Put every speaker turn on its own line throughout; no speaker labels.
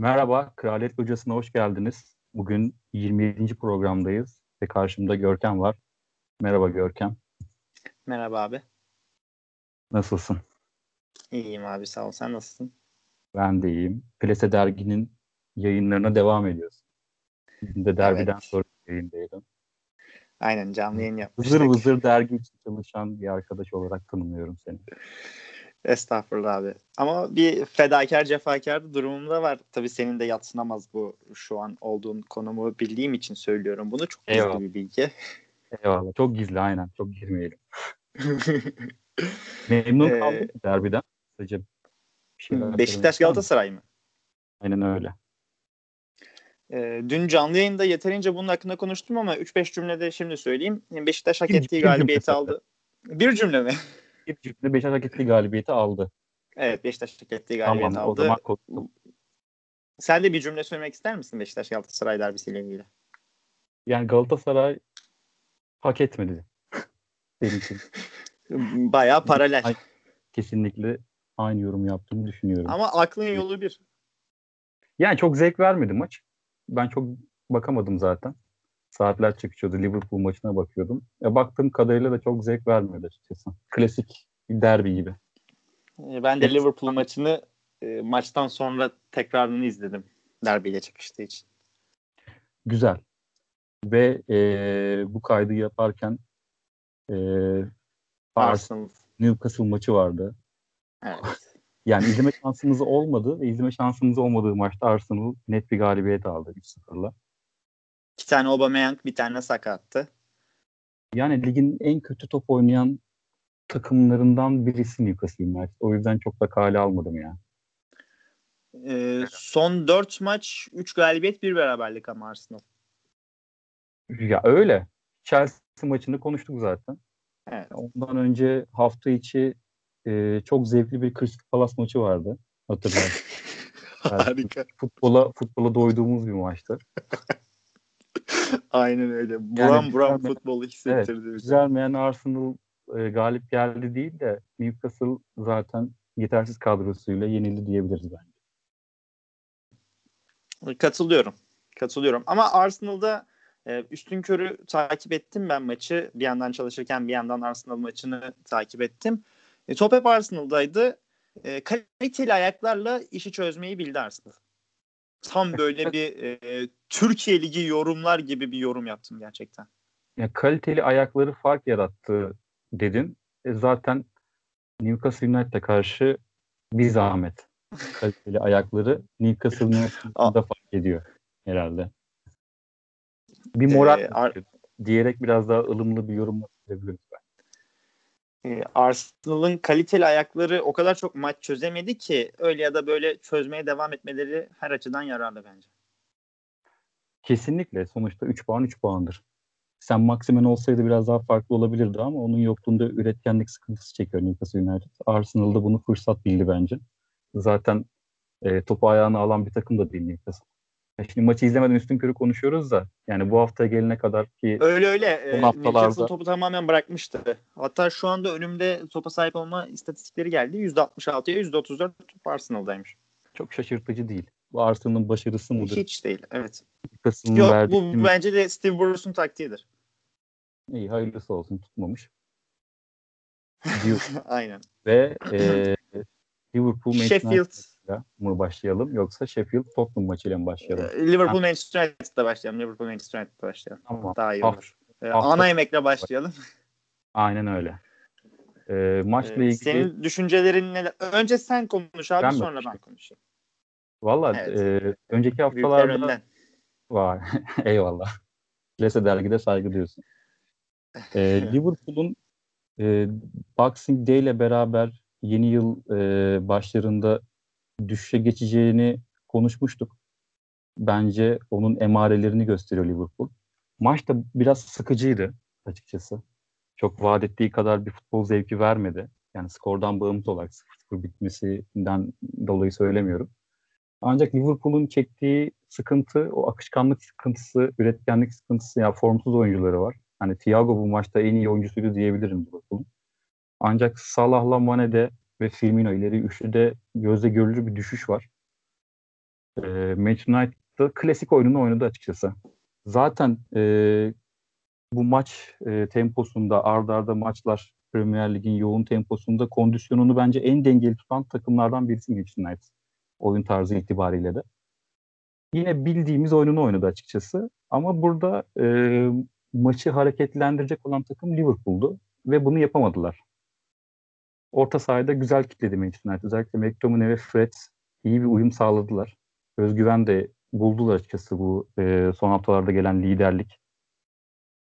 Merhaba, Kraliyet Hocası'na hoş geldiniz. Bugün 27. programdayız ve karşımda Görkem var. Merhaba Görkem.
Merhaba abi.
Nasılsın?
İyiyim abi sağ ol. Sen nasılsın?
Ben de iyiyim. Plase Dergi'nin yayınlarına devam ediyoruz. Bugün de derbiden evet. sonra yayındaydım.
Aynen canlı yayın yapmıştık.
Vızır vızır dergi için çalışan bir arkadaş olarak tanımlıyorum seni.
Estağfurullah abi. Ama bir fedakar cefakar durumum da var. Tabii senin de yatsınamaz bu şu an olduğun konumu bildiğim için söylüyorum bunu. Çok gizli Eyvallah. bir bilgi.
Eyvallah. Çok gizli aynen. Çok girmeyelim. Memnun ee, kaldım derbiden. Sadece
Beşiktaş Galatasaray mı?
Aynen öyle.
Ee, dün canlı yayında yeterince bunun hakkında konuştum ama 3-5 cümlede şimdi söyleyeyim. Beşiktaş hak ettiği galibiyeti aldı. Bir cümle mi?
Bir cümle Beşiktaş hak ettiği galibiyeti aldı.
Evet Beşiktaş hak ettiği galibiyeti tamam, aldı. O zaman. Sen de bir cümle söylemek ister misin Beşiktaş Galatasaray derbisiyle ilgili?
Yani Galatasaray hak etmedi. Benim için.
Bayağı paralel.
Kesinlikle aynı yorum yaptığımı düşünüyorum.
Ama aklın yolu bir.
Yani çok zevk vermedi maç. Ben çok bakamadım zaten. Saatler çekiyordu. Liverpool maçına bakıyordum. Ya baktığım kadarıyla da çok zevk vermedi açıkçası. Klasik bir derbi gibi.
Ee, ben de. Liverpool maçını e, maçtan sonra tekrarını izledim. Derbiyle çıkıştığı için.
Güzel. Ve e, bu kaydı yaparken e, Arsenal Newcastle maçı vardı.
Evet.
Yani izleme şansımız olmadı ve izleme şansımız olmadığı maçta Arsenal net bir galibiyet aldı 3-0'la.
İki tane Aubameyang, bir tane sakattı.
Yani ligin en kötü top oynayan takımlarından birisi Newcastle United. O yüzden çok da kale almadım ya.
Ee, son 4 maç 3 galibiyet bir beraberlik ama Arsenal.
Ya öyle. Chelsea maçını konuştuk zaten.
Evet.
Ondan önce hafta içi e, çok zevkli bir Crystal Palace maçı vardı. Hatırlarsın.
Harika.
Futbola, futbola doyduğumuz bir maçtı.
Aynen öyle. Buram yani buram futbolu hissettirdi. Evet,
düzelmeyen Arsenal e, galip geldi değil de Newcastle zaten yetersiz kadrosuyla yenildi diyebiliriz bence.
Katılıyorum. Katılıyorum. Ama Arsenal'da e, üstün körü takip ettim ben maçı. Bir yandan çalışırken bir yandan Arsenal maçını takip ettim. E, top hep Arsenal'daydı. E, kaliteli ayaklarla işi çözmeyi bildi Arsenal. Tam böyle bir e, Türkiye Ligi yorumlar gibi bir yorum yaptım gerçekten.
Ya kaliteli ayakları fark yarattı dedin. E, zaten Newcastle United'a karşı bir zahmet. Kaliteli ayakları Newcastle United'da fark ediyor herhalde. Bir moral ee, ar- diyerek biraz daha ılımlı bir yorum yapabiliriz
e, Arsenal'ın kaliteli ayakları o kadar çok maç çözemedi ki öyle ya da böyle çözmeye devam etmeleri her açıdan yararlı bence.
Kesinlikle. Sonuçta 3 puan 3 puandır. Sen Maximen olsaydı biraz daha farklı olabilirdi ama onun yokluğunda üretkenlik sıkıntısı çekiyor Newcastle United. Arsenal'da bunu fırsat bildi bence. Zaten e, topu ayağına alan bir takım da değil Newcastle. Şimdi maçı izlemeden üstün körü konuşuyoruz da yani bu hafta gelene kadar ki
öyle öyle e, haftalarda... topu tamamen bırakmıştı. Hatta şu anda önümde topa sahip olma istatistikleri geldi. %66'ya %34 top Arsenal'daymış.
Çok şaşırtıcı değil. Bu Arsenal'ın başarısı mıdır?
Hiç değil. Evet.
Kasım'ın
Yok bu mi? bence de Steve Bruce'un taktiğidir.
İyi hayırlısı olsun tutmamış.
Aynen.
Ve e, Liverpool Sheffield mı başlayalım yoksa Sheffield Tottenham maçıyla mı başlayalım?
Ee, Liverpool Manchester United'da başlayalım. Liverpool Manchester United'da başlayalım. Tamam. Daha iyi olur. Ee, ana yemekle başlayalım.
Aynen öyle. Ee, maçla ilgili...
Senin düşüncelerin neler? Önce sen konuş abi ben sonra ben konuşayım.
Valla evet. e, önceki haftalarda... Var. Eyvallah. Lese dergide saygı diyorsun. E, Liverpool'un e, Boxing Day ile beraber yeni yıl e, başlarında düşüşe geçeceğini konuşmuştuk. Bence onun emarelerini gösteriyor Liverpool. Maç da biraz sıkıcıydı açıkçası. Çok vaat ettiği kadar bir futbol zevki vermedi. Yani skordan bağımsız olarak 0-0 bitmesinden dolayı söylemiyorum. Ancak Liverpool'un çektiği sıkıntı, o akışkanlık sıkıntısı, üretkenlik sıkıntısı, ya yani formsuz oyuncuları var. Hani Thiago bu maçta en iyi oyuncusuydu diyebilirim Liverpool'un. Ancak Salah'la Mane'de ve Firmino ileri üçlüde gözle görülür bir düşüş var. E, Manchester United'da klasik oyununu oynadı açıkçası. Zaten e, bu maç e, temposunda ardarda arda maçlar Premier Lig'in yoğun temposunda kondisyonunu bence en dengeli tutan takımlardan birisi Manchester United. Oyun tarzı itibariyle de. Yine bildiğimiz oyununu oynadı açıkçası. Ama burada e, maçı hareketlendirecek olan takım Liverpool'du ve bunu yapamadılar. Orta sahada güzel kitledi Manchester United. Özellikle McTominay ve Fred iyi bir uyum sağladılar. Özgüven de buldular açıkçası bu e, son haftalarda gelen liderlik.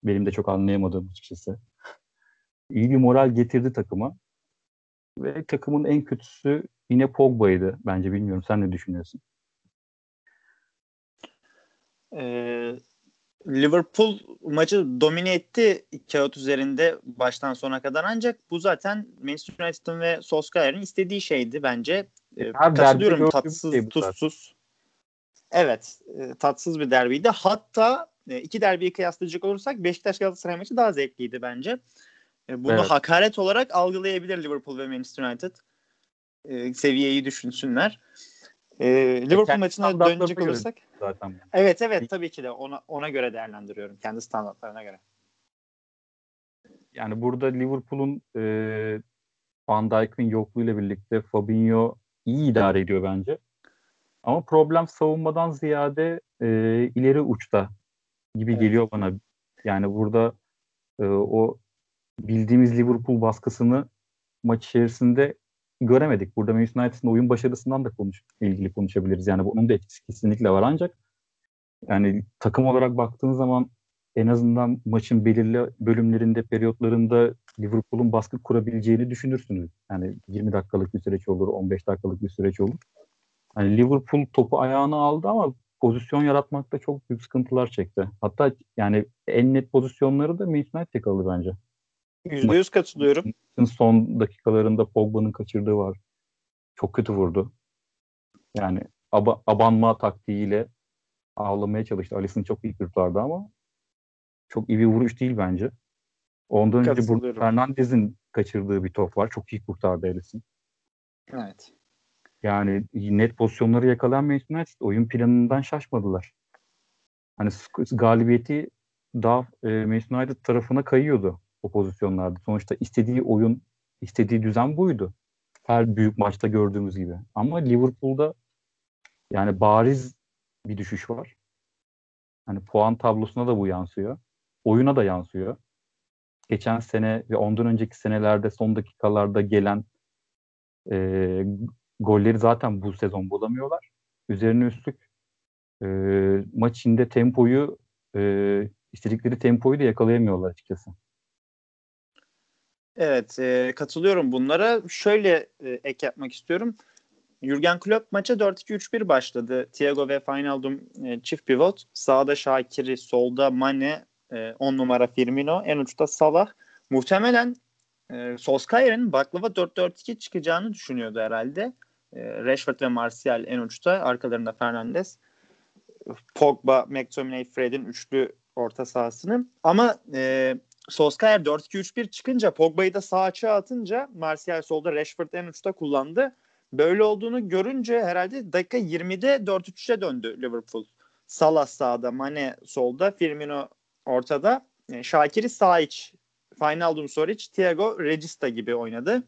Benim de çok anlayamadığım açıkçası. İyi bir moral getirdi takıma. Ve takımın en kötüsü yine Pogba'ydı bence bilmiyorum. Sen ne düşünüyorsun?
Ee, Liverpool maçı domine etti kağıt üzerinde baştan sona kadar ancak bu zaten Manchester United'ın ve Solskjaer'in istediği şeydi bence. Ee, katılıyorum tatsız şey tuzsuz. Evet e, tatsız bir derbiydi. Hatta e, iki derbiyi kıyaslayacak olursak Beşiktaş Galatasaray maçı daha zevkliydi bence. E, bunu evet. hakaret olarak algılayabilir Liverpool ve Manchester United. E, seviyeyi düşünsünler. E, Liverpool maçına dönecek olursak. Zaten. Evet evet tabii ki de ona ona göre değerlendiriyorum kendi standartlarına göre.
Yani burada Liverpool'un e, Van Dijk'in yokluğuyla birlikte Fabinho iyi idare ediyor bence. Ama problem savunmadan ziyade e, ileri uçta gibi evet. geliyor bana. Yani burada e, o bildiğimiz Liverpool baskısını maç içerisinde göremedik. Burada Manchester United'ın oyun başarısından da konuş, ilgili konuşabiliriz. Yani bunun da etkisi kesinlikle var ancak yani takım olarak baktığın zaman en azından maçın belirli bölümlerinde, periyotlarında Liverpool'un baskı kurabileceğini düşünürsünüz. Yani 20 dakikalık bir süreç olur, 15 dakikalık bir süreç olur. Yani Liverpool topu ayağına aldı ama pozisyon yaratmakta çok büyük sıkıntılar çekti. Hatta yani en net pozisyonları da Manchester United yakaladı bence.
%100 katılıyorum.
Son dakikalarında Pogba'nın kaçırdığı var. Çok kötü vurdu. Yani ab- abanma taktiğiyle ağlamaya çalıştı. Alisson çok iyi kurtardı ama çok iyi bir vuruş değil bence. Ondan önce Bruno Fernandez'in kaçırdığı bir top var. Çok iyi kurtardı Alisson.
Evet.
Yani net pozisyonları yakalayan Manchester United oyun planından şaşmadılar. Hani galibiyeti daha e, Manchester United tarafına kayıyordu o pozisyonlarda. Sonuçta istediği oyun, istediği düzen buydu. Her büyük maçta gördüğümüz gibi. Ama Liverpool'da yani bariz bir düşüş var. Hani puan tablosuna da bu yansıyor. Oyuna da yansıyor. Geçen sene ve ondan önceki senelerde son dakikalarda gelen e, golleri zaten bu sezon bulamıyorlar. Üzerine üstlük e, maç içinde tempoyu e, istedikleri tempoyu da yakalayamıyorlar açıkçası.
Evet e, katılıyorum bunlara. Şöyle e, ek yapmak istiyorum. Jurgen Klopp maça 4-2-3-1 başladı. Thiago ve Wijnaldum e, çift pivot. Sağda Şakir'i, solda Mane, 10 e, numara Firmino, en uçta Salah. Muhtemelen e, Solskjaer'in baklava 4-4-2 çıkacağını düşünüyordu herhalde. E, Rashford ve Martial en uçta. Arkalarında Fernandes. Pogba, McTominay, Fred'in üçlü orta sahasını. Ama e, Solskjaer 4-2-3-1 çıkınca Pogba'yı da sağ açığa atınca Martial solda Rashford en uçta kullandı. Böyle olduğunu görünce herhalde dakika 20'de 4-3'e döndü Liverpool. Salah sağda, Mane solda, Firmino ortada. Yani e, Şakir'i sağ iç, Finaldum Soric, Thiago Regista gibi oynadı.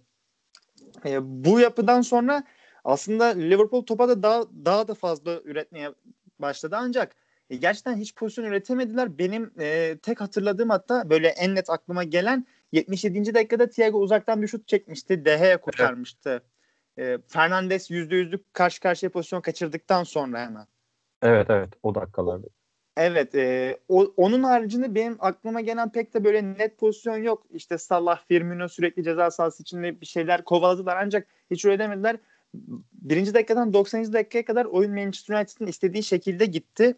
E, bu yapıdan sonra aslında Liverpool topa da daha, daha da fazla üretmeye başladı ancak e, gerçekten hiç pozisyon üretemediler. Benim e, tek hatırladığım hatta böyle en net aklıma gelen 77. dakikada Thiago uzaktan bir şut çekmişti. Dehe kurtarmıştı. Evet e, Fernandes %100'lük karşı karşıya pozisyon kaçırdıktan sonra hemen.
Evet evet o dakikalarda.
Evet e, o, onun haricinde benim aklıma gelen pek de böyle net pozisyon yok. İşte Salah, Firmino sürekli ceza sahası içinde bir şeyler kovaladılar ancak hiç öyle demediler. Birinci dakikadan 90. dakikaya kadar oyun Manchester United'ın istediği şekilde gitti.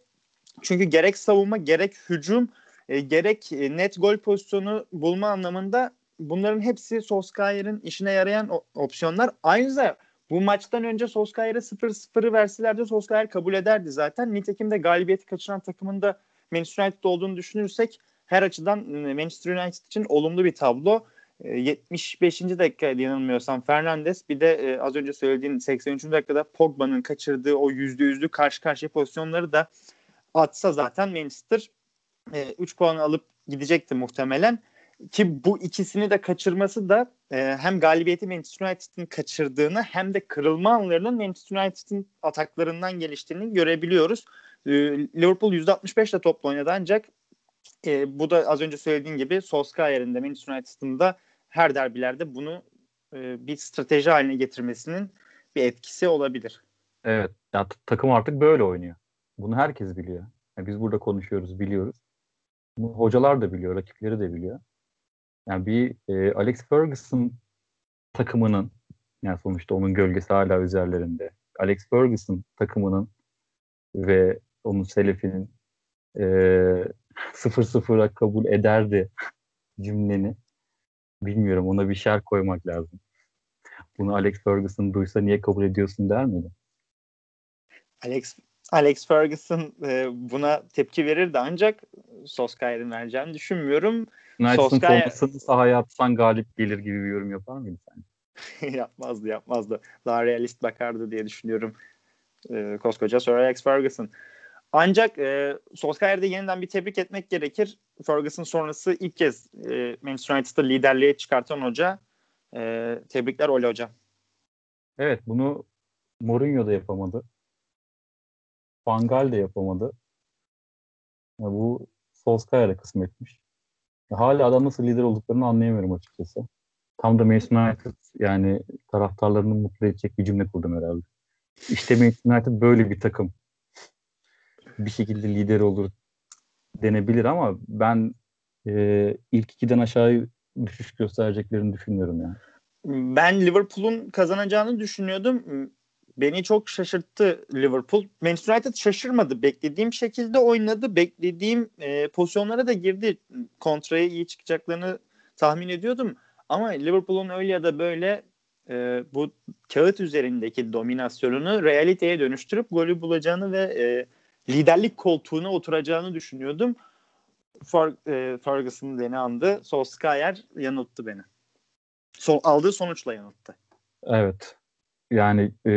Çünkü gerek savunma gerek hücum e, gerek e, net gol pozisyonu bulma anlamında bunların hepsi Solskjaer'in işine yarayan opsiyonlar. Aynı bu maçtan önce Solskjaer'e 0-0'ı verselerdi Solskjaer kabul ederdi zaten. Nitekim de galibiyeti kaçıran takımın da Manchester United olduğunu düşünürsek her açıdan ıı, Manchester United için olumlu bir tablo. 75. dakikaydı yanılmıyorsam Fernandes bir de e, az önce söylediğin 83. dakikada Pogba'nın kaçırdığı o %100'lük karşı karşıya pozisyonları da atsa zaten Manchester 3 puan alıp gidecekti muhtemelen. Ki bu ikisini de kaçırması da e, hem galibiyeti Manchester United'ın kaçırdığını hem de kırılma anlarının Manchester United'ın ataklarından geliştiğini görebiliyoruz. E, Liverpool %65 ile topla oynadı ancak e, bu da az önce söylediğim gibi Solskjaer'in de Manchester United'ın da her derbilerde bunu e, bir strateji haline getirmesinin bir etkisi olabilir.
Evet. Ya, takım artık böyle oynuyor. Bunu herkes biliyor. Yani biz burada konuşuyoruz, biliyoruz. Bunu hocalar da biliyor, rakipleri de biliyor. Yani bir e, Alex Ferguson takımının yani sonuçta onun gölgesi hala üzerlerinde. Alex Ferguson takımının ve onun selefinin e, 0-0'a kabul ederdi cümleni. Bilmiyorum ona bir şer koymak lazım. Bunu Alex Ferguson duysa niye kabul ediyorsun der miydi?
Alex Alex Ferguson e, buna tepki verirdi ancak Solskjaer'in vereceğini düşünmüyorum.
United'ın Solskjaer... formasını sahaya atsan galip gelir gibi bir yorum yapar mıydı
sen? yapmazdı yapmazdı. Daha realist bakardı diye düşünüyorum. E, koskoca Sir Alex Ferguson. Ancak e, Solskjaer'de yeniden bir tebrik etmek gerekir. Ferguson sonrası ilk kez e, Manchester United'da liderliğe çıkartan hoca. E, tebrikler Ole Hoca.
Evet bunu Mourinho da yapamadı. Van de yapamadı. Ya bu Solskjaer'e kısmetmiş. Ya hala adam nasıl lider olduklarını anlayamıyorum açıkçası. Tam da Manchester United yani taraftarlarını mutlu edecek bir cümle kurdum herhalde. İşte Manchester United böyle bir takım. Bir şekilde lider olur denebilir ama ben e, ilk ikiden aşağı düşüş göstereceklerini düşünüyorum yani.
Ben Liverpool'un kazanacağını düşünüyordum beni çok şaşırttı Liverpool. Manchester United şaşırmadı. Beklediğim şekilde oynadı. Beklediğim e, pozisyonlara da girdi. Kontraya iyi çıkacaklarını tahmin ediyordum. Ama Liverpool'un öyle ya da böyle e, bu kağıt üzerindeki dominasyonunu realiteye dönüştürüp golü bulacağını ve e, liderlik koltuğuna oturacağını düşünüyordum. Fer, e, Ferguson beni andı. Solskjaer yanılttı beni. So, aldığı sonuçla yanılttı.
Evet. Yani e,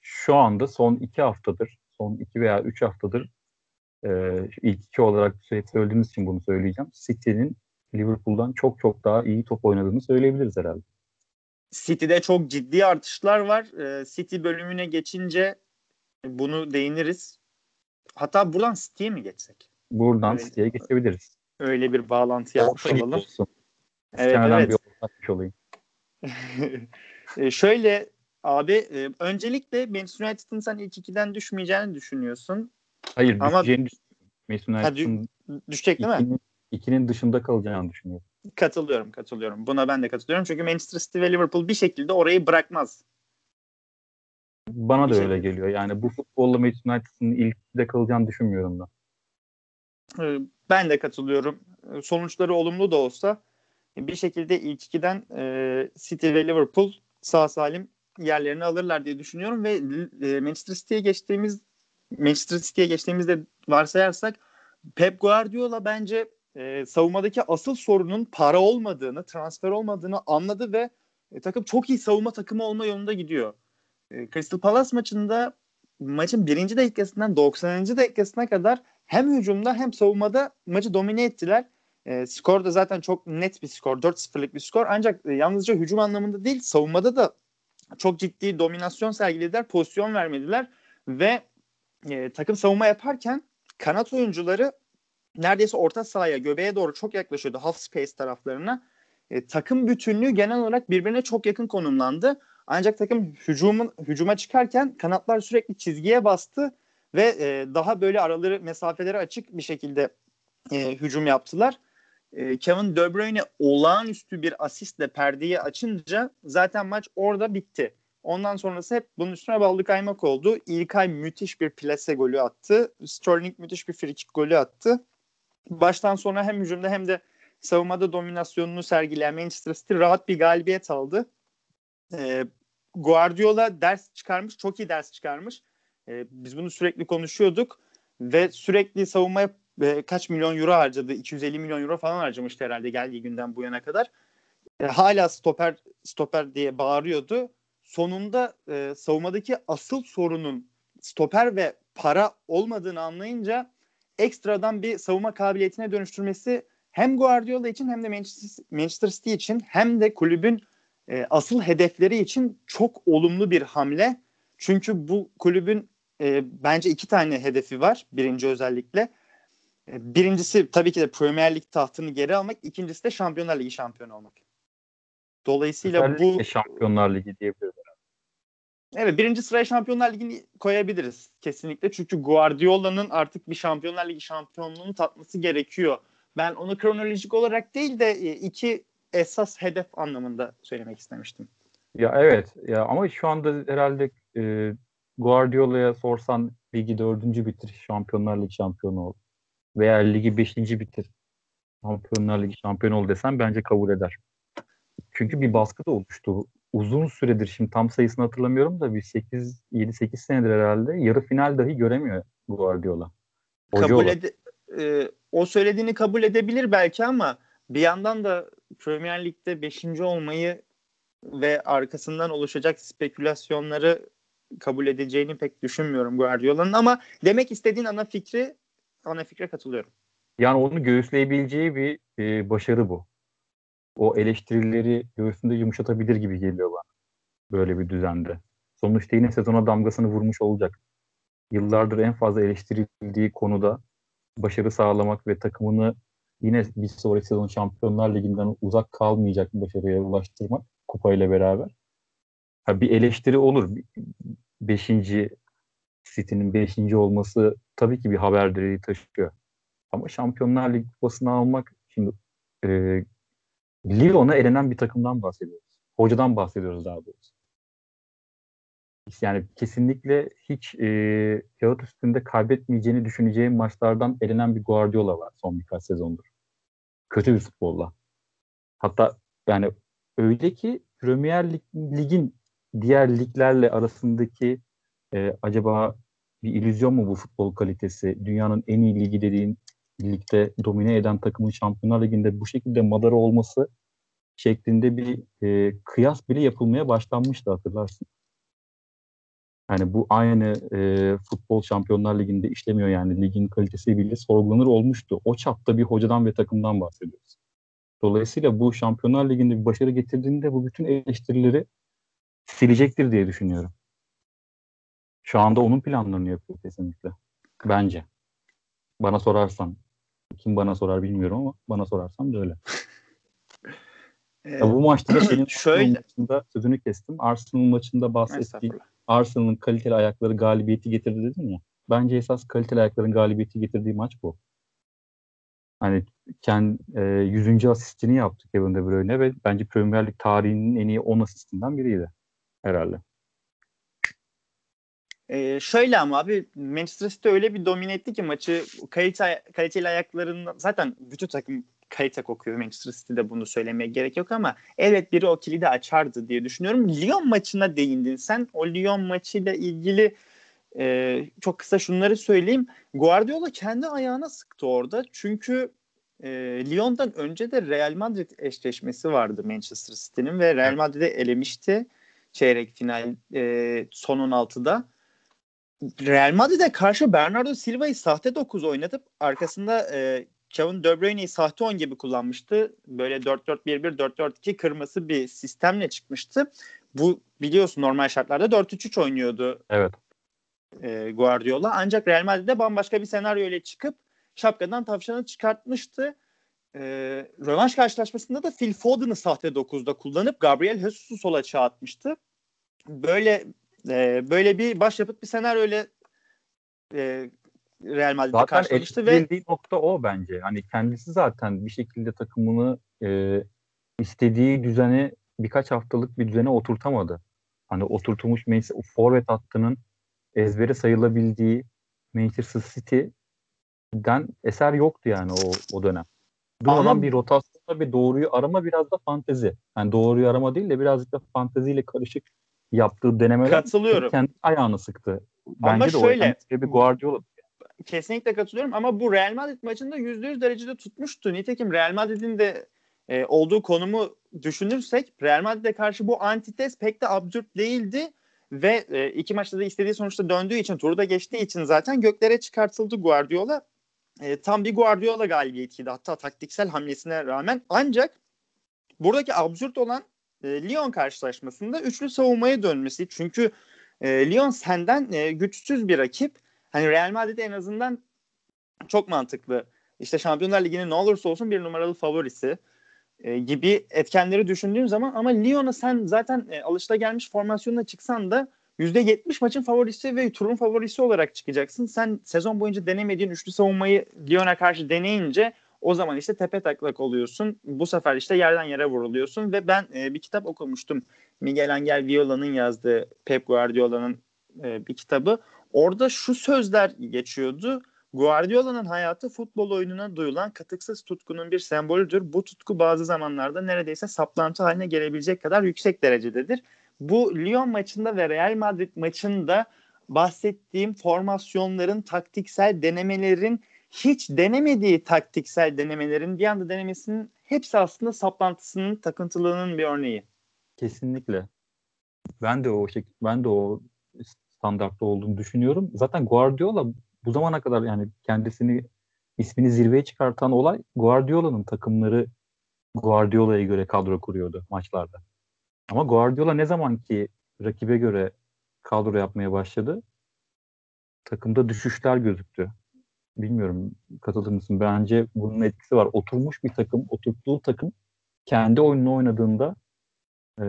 şu anda son iki haftadır, son iki veya üç haftadır e, ilk iki olarak söylediğimiz için bunu söyleyeceğim. City'nin Liverpool'dan çok çok daha iyi top oynadığını söyleyebiliriz herhalde.
City'de çok ciddi artışlar var. E, City bölümüne geçince bunu değiniriz. Hatta buradan City'ye mi geçsek?
Buradan City'ye geçebiliriz.
Öyle bir bağlantı yapmış olalım. Olsun.
Evet, evet. bir olayım.
e, şöyle Abi e, öncelikle Manchester United'ın sen ilk ikiden düşmeyeceğini düşünüyorsun.
Hayır Ama, düşeceğini Manchester
United'ın düşecek değil
ikinin, mi? İkinin dışında kalacağını düşünüyorum.
Katılıyorum, katılıyorum. Buna ben de katılıyorum. Çünkü Manchester City ve Liverpool bir şekilde orayı bırakmaz.
Bana da öyle geliyor. Yani bu futbolla Manchester United'ın ilk de kalacağını düşünmüyorum da.
E, ben de katılıyorum. E, sonuçları olumlu da olsa bir şekilde ilk ikiden e, City ve Liverpool sağ salim yerlerini alırlar diye düşünüyorum ve e, Manchester City'ye geçtiğimiz Manchester City'ye geçtiğimizde varsayarsak Pep Guardiola bence e, savunmadaki asıl sorunun para olmadığını, transfer olmadığını anladı ve e, takım çok iyi savunma takımı olma yolunda gidiyor. E, Crystal Palace maçında maçın birinci dakikasından 90. dakikasına kadar hem hücumda hem savunmada maçı domine ettiler. E, skor da zaten çok net bir skor. 4-0'lık bir skor. Ancak e, yalnızca hücum anlamında değil savunmada da çok ciddi dominasyon sergilediler, pozisyon vermediler ve e, takım savunma yaparken kanat oyuncuları neredeyse orta sahaya, göbeğe doğru çok yaklaşıyordu half space taraflarına. E, takım bütünlüğü genel olarak birbirine çok yakın konumlandı. Ancak takım hücumun hücuma çıkarken kanatlar sürekli çizgiye bastı ve e, daha böyle araları mesafeleri açık bir şekilde e, hücum yaptılar. E, Kevin De Bruyne olağanüstü bir asistle perdeyi açınca zaten maç orada bitti. Ondan sonrası hep bunun üstüne ballı kaymak oldu. İlkay müthiş bir plase golü attı. Sterling müthiş bir frikik golü attı. Baştan sona hem hücumda hem de savunmada dominasyonunu sergileyen Manchester City rahat bir galibiyet aldı. E, Guardiola ders çıkarmış, çok iyi ders çıkarmış. E, biz bunu sürekli konuşuyorduk ve sürekli savunmaya e, kaç milyon euro harcadı? 250 milyon euro falan harcamıştı herhalde geldiği günden bu yana kadar. e, hala stoper stoper diye bağırıyordu. Sonunda e, savunmadaki asıl sorunun stoper ve para olmadığını anlayınca ekstradan bir savunma kabiliyetine dönüştürmesi hem Guardiola için hem de Manchester City için hem de kulübün e, asıl hedefleri için çok olumlu bir hamle. Çünkü bu kulübün e, bence iki tane hedefi var. Birinci özellikle. E, birincisi tabii ki de Premier Lig tahtını geri almak. ikincisi de Şampiyonlar Ligi şampiyonu olmak. Dolayısıyla
Özellikle bu Şampiyonlar Ligi diyebiliriz.
Evet birinci sıraya Şampiyonlar Ligi'ni koyabiliriz kesinlikle. Çünkü Guardiola'nın artık bir Şampiyonlar Ligi şampiyonluğunu tatması gerekiyor. Ben onu kronolojik olarak değil de e, iki esas hedef anlamında söylemek istemiştim.
Ya evet ya ama şu anda herhalde e, Guardiola'ya sorsan ligi dördüncü bitir Şampiyonlar Ligi şampiyonu ol. Veya ligi beşinci bitir Şampiyonlar Ligi şampiyonu ol desen bence kabul eder. Çünkü bir baskı da oluştu. Uzun süredir şimdi tam sayısını hatırlamıyorum da bir 8 7-8 senedir herhalde yarı final dahi göremiyor Guardiola.
Hoca kabul ede, e, o söylediğini kabul edebilir belki ama bir yandan da Premier Lig'de 5. olmayı ve arkasından oluşacak spekülasyonları kabul edeceğini pek düşünmüyorum Guardiola'nın ama demek istediğin ana fikri ana fikre katılıyorum.
Yani onu göğüsleyebileceği bir e, başarı bu. O eleştirileri göğsünde yumuşatabilir gibi geliyor bana. Böyle bir düzende. Sonuçta yine sezona damgasını vurmuş olacak. Yıllardır en fazla eleştirildiği konuda başarı sağlamak ve takımını yine bir sonraki sezon Şampiyonlar Ligi'nden uzak kalmayacak bir başarıya ulaştırmak kupayla beraber. Ha, bir eleştiri olur. Beşinci City'nin beşinci olması tabii ki bir haber direği taşıyor. Ama Şampiyonlar Ligi kupasını almak şimdi e, Lyon'a elenen bir takımdan bahsediyoruz. Hocadan bahsediyoruz daha doğrusu. Yani kesinlikle hiç e, kağıt üstünde kaybetmeyeceğini düşüneceğim maçlardan elenen bir Guardiola var son birkaç sezondur. Kötü bir futbolla. Hatta yani öyle ki Premier Lig, Lig'in diğer liglerle arasındaki e, acaba bir illüzyon mu bu futbol kalitesi? Dünyanın en iyi ligi dediğin ligde domine eden takımın Şampiyonlar Ligi'nde bu şekilde madara olması şeklinde bir e, kıyas bile yapılmaya başlanmıştı hatırlarsın. Yani bu aynı e, futbol Şampiyonlar Ligi'nde işlemiyor yani ligin kalitesi bile sorgulanır olmuştu. O çapta bir hocadan ve takımdan bahsediyoruz. Dolayısıyla bu Şampiyonlar Ligi'nde bir başarı getirdiğinde bu bütün eleştirileri silecektir diye düşünüyorum. Şu anda onun planlarını yapıyor kesinlikle. Bence. Bana sorarsan. Kim bana sorar bilmiyorum ama bana sorarsan böyle. ya bu maçta da senin şöyle maçında sözünü kestim. Arsenal maçında bahsettiğim Arsenal'ın kaliteli ayakları galibiyeti getirdi dedin ya. Bence esas kaliteli ayakların galibiyeti getirdiği maç bu. Hani kendi e, 100. asistini yaptı Kevin De Bruyne ve bence Premier Lig tarihinin en iyi 10 asistinden biriydi herhalde.
Ee, şöyle ama abi Manchester City öyle bir domine etti ki maçı kalite, kaliteli ayaklarından zaten bütün takım kalite kokuyor. Manchester City'de bunu söylemeye gerek yok ama evet biri o kilidi açardı diye düşünüyorum. Lyon maçına değindin sen. O Lyon maçıyla ilgili e, çok kısa şunları söyleyeyim. Guardiola kendi ayağına sıktı orada. Çünkü e, Lyon'dan önce de Real Madrid eşleşmesi vardı Manchester City'nin ve Real Madrid'i elemişti çeyrek final e, son 16'da. Real Madrid'e karşı Bernardo Silva'yı sahte 9 oynatıp arkasında e, Kevin De Bruyne'yi sahte 10 gibi kullanmıştı. Böyle 4-4-1-1, 4-4-2 kırması bir sistemle çıkmıştı. Bu biliyorsun normal şartlarda 4-3-3 oynuyordu.
Evet.
E, Guardiola. Ancak Real Madrid'de bambaşka bir senaryo ile çıkıp şapkadan tavşanı çıkartmıştı. E, rövanş karşılaşmasında da Phil Foden'ı sahte 9'da kullanıp Gabriel Jesus'u sola çağatmıştı. Böyle e, böyle bir başyapıt bir senaryo ile e, Real Madrid'e karşılaştı ve
nokta o bence. Hani kendisi zaten bir şekilde takımını e, istediği düzene birkaç haftalık bir düzene oturtamadı. Hani oturtulmuş Manchester forvet hattının ezbere sayılabildiği Manchester City'den eser yoktu yani o, o dönem. Durmadan Ama... bir rotasyonda bir doğruyu arama biraz da fantezi. Yani doğruyu arama değil de birazcık da fanteziyle karışık yaptığı denemeler
Katılıyorum.
kendi ayağını sıktı. Bence Ama de şöyle, o bir Guardiola
kesinlikle katılıyorum ama bu Real Madrid maçında %100 derecede tutmuştu. Nitekim Real Madrid'in de e, olduğu konumu düşünürsek Real Madrid'e karşı bu antites pek de absürt değildi ve e, iki maçta da istediği sonuçta döndüğü için turu da geçtiği için zaten göklere çıkartıldı Guardiola. E, tam bir Guardiola galibiyetiydi hatta taktiksel hamlesine rağmen ancak buradaki absürt olan e, Lyon karşılaşmasında üçlü savunmaya dönmesi. Çünkü e, Lyon senden e, güçsüz bir rakip. Hani Real Madrid en azından çok mantıklı. İşte Şampiyonlar Ligi'nin ne olursa olsun bir numaralı favorisi e, gibi etkenleri düşündüğün zaman ama Lyon'a sen zaten e, alışta gelmiş formasyonuna çıksan da %70 maçın favorisi ve turun favorisi olarak çıkacaksın. Sen sezon boyunca denemediğin üçlü savunmayı Lyon'a karşı deneyince o zaman işte tepe taklak oluyorsun. Bu sefer işte yerden yere vuruluyorsun ve ben e, bir kitap okumuştum. Miguel Angel Viola'nın yazdığı Pep Guardiola'nın e, bir kitabı. Orada şu sözler geçiyordu. Guardiola'nın hayatı futbol oyununa duyulan katıksız tutkunun bir sembolüdür. Bu tutku bazı zamanlarda neredeyse saplantı haline gelebilecek kadar yüksek derecededir. Bu Lyon maçında ve Real Madrid maçında bahsettiğim formasyonların, taktiksel denemelerin hiç denemediği taktiksel denemelerin bir anda denemesinin hepsi aslında saplantısının, takıntılığının bir örneği.
Kesinlikle. Ben de o şey, ben de o standartta olduğunu düşünüyorum. Zaten Guardiola bu zamana kadar yani kendisini ismini zirveye çıkartan olay Guardiola'nın takımları Guardiola'ya göre kadro kuruyordu maçlarda. Ama Guardiola ne zaman ki rakibe göre kadro yapmaya başladı takımda düşüşler gözüktü. Bilmiyorum katılır mısın? Bence bunun etkisi var. Oturmuş bir takım, oturttuğu takım kendi oyununu oynadığında e,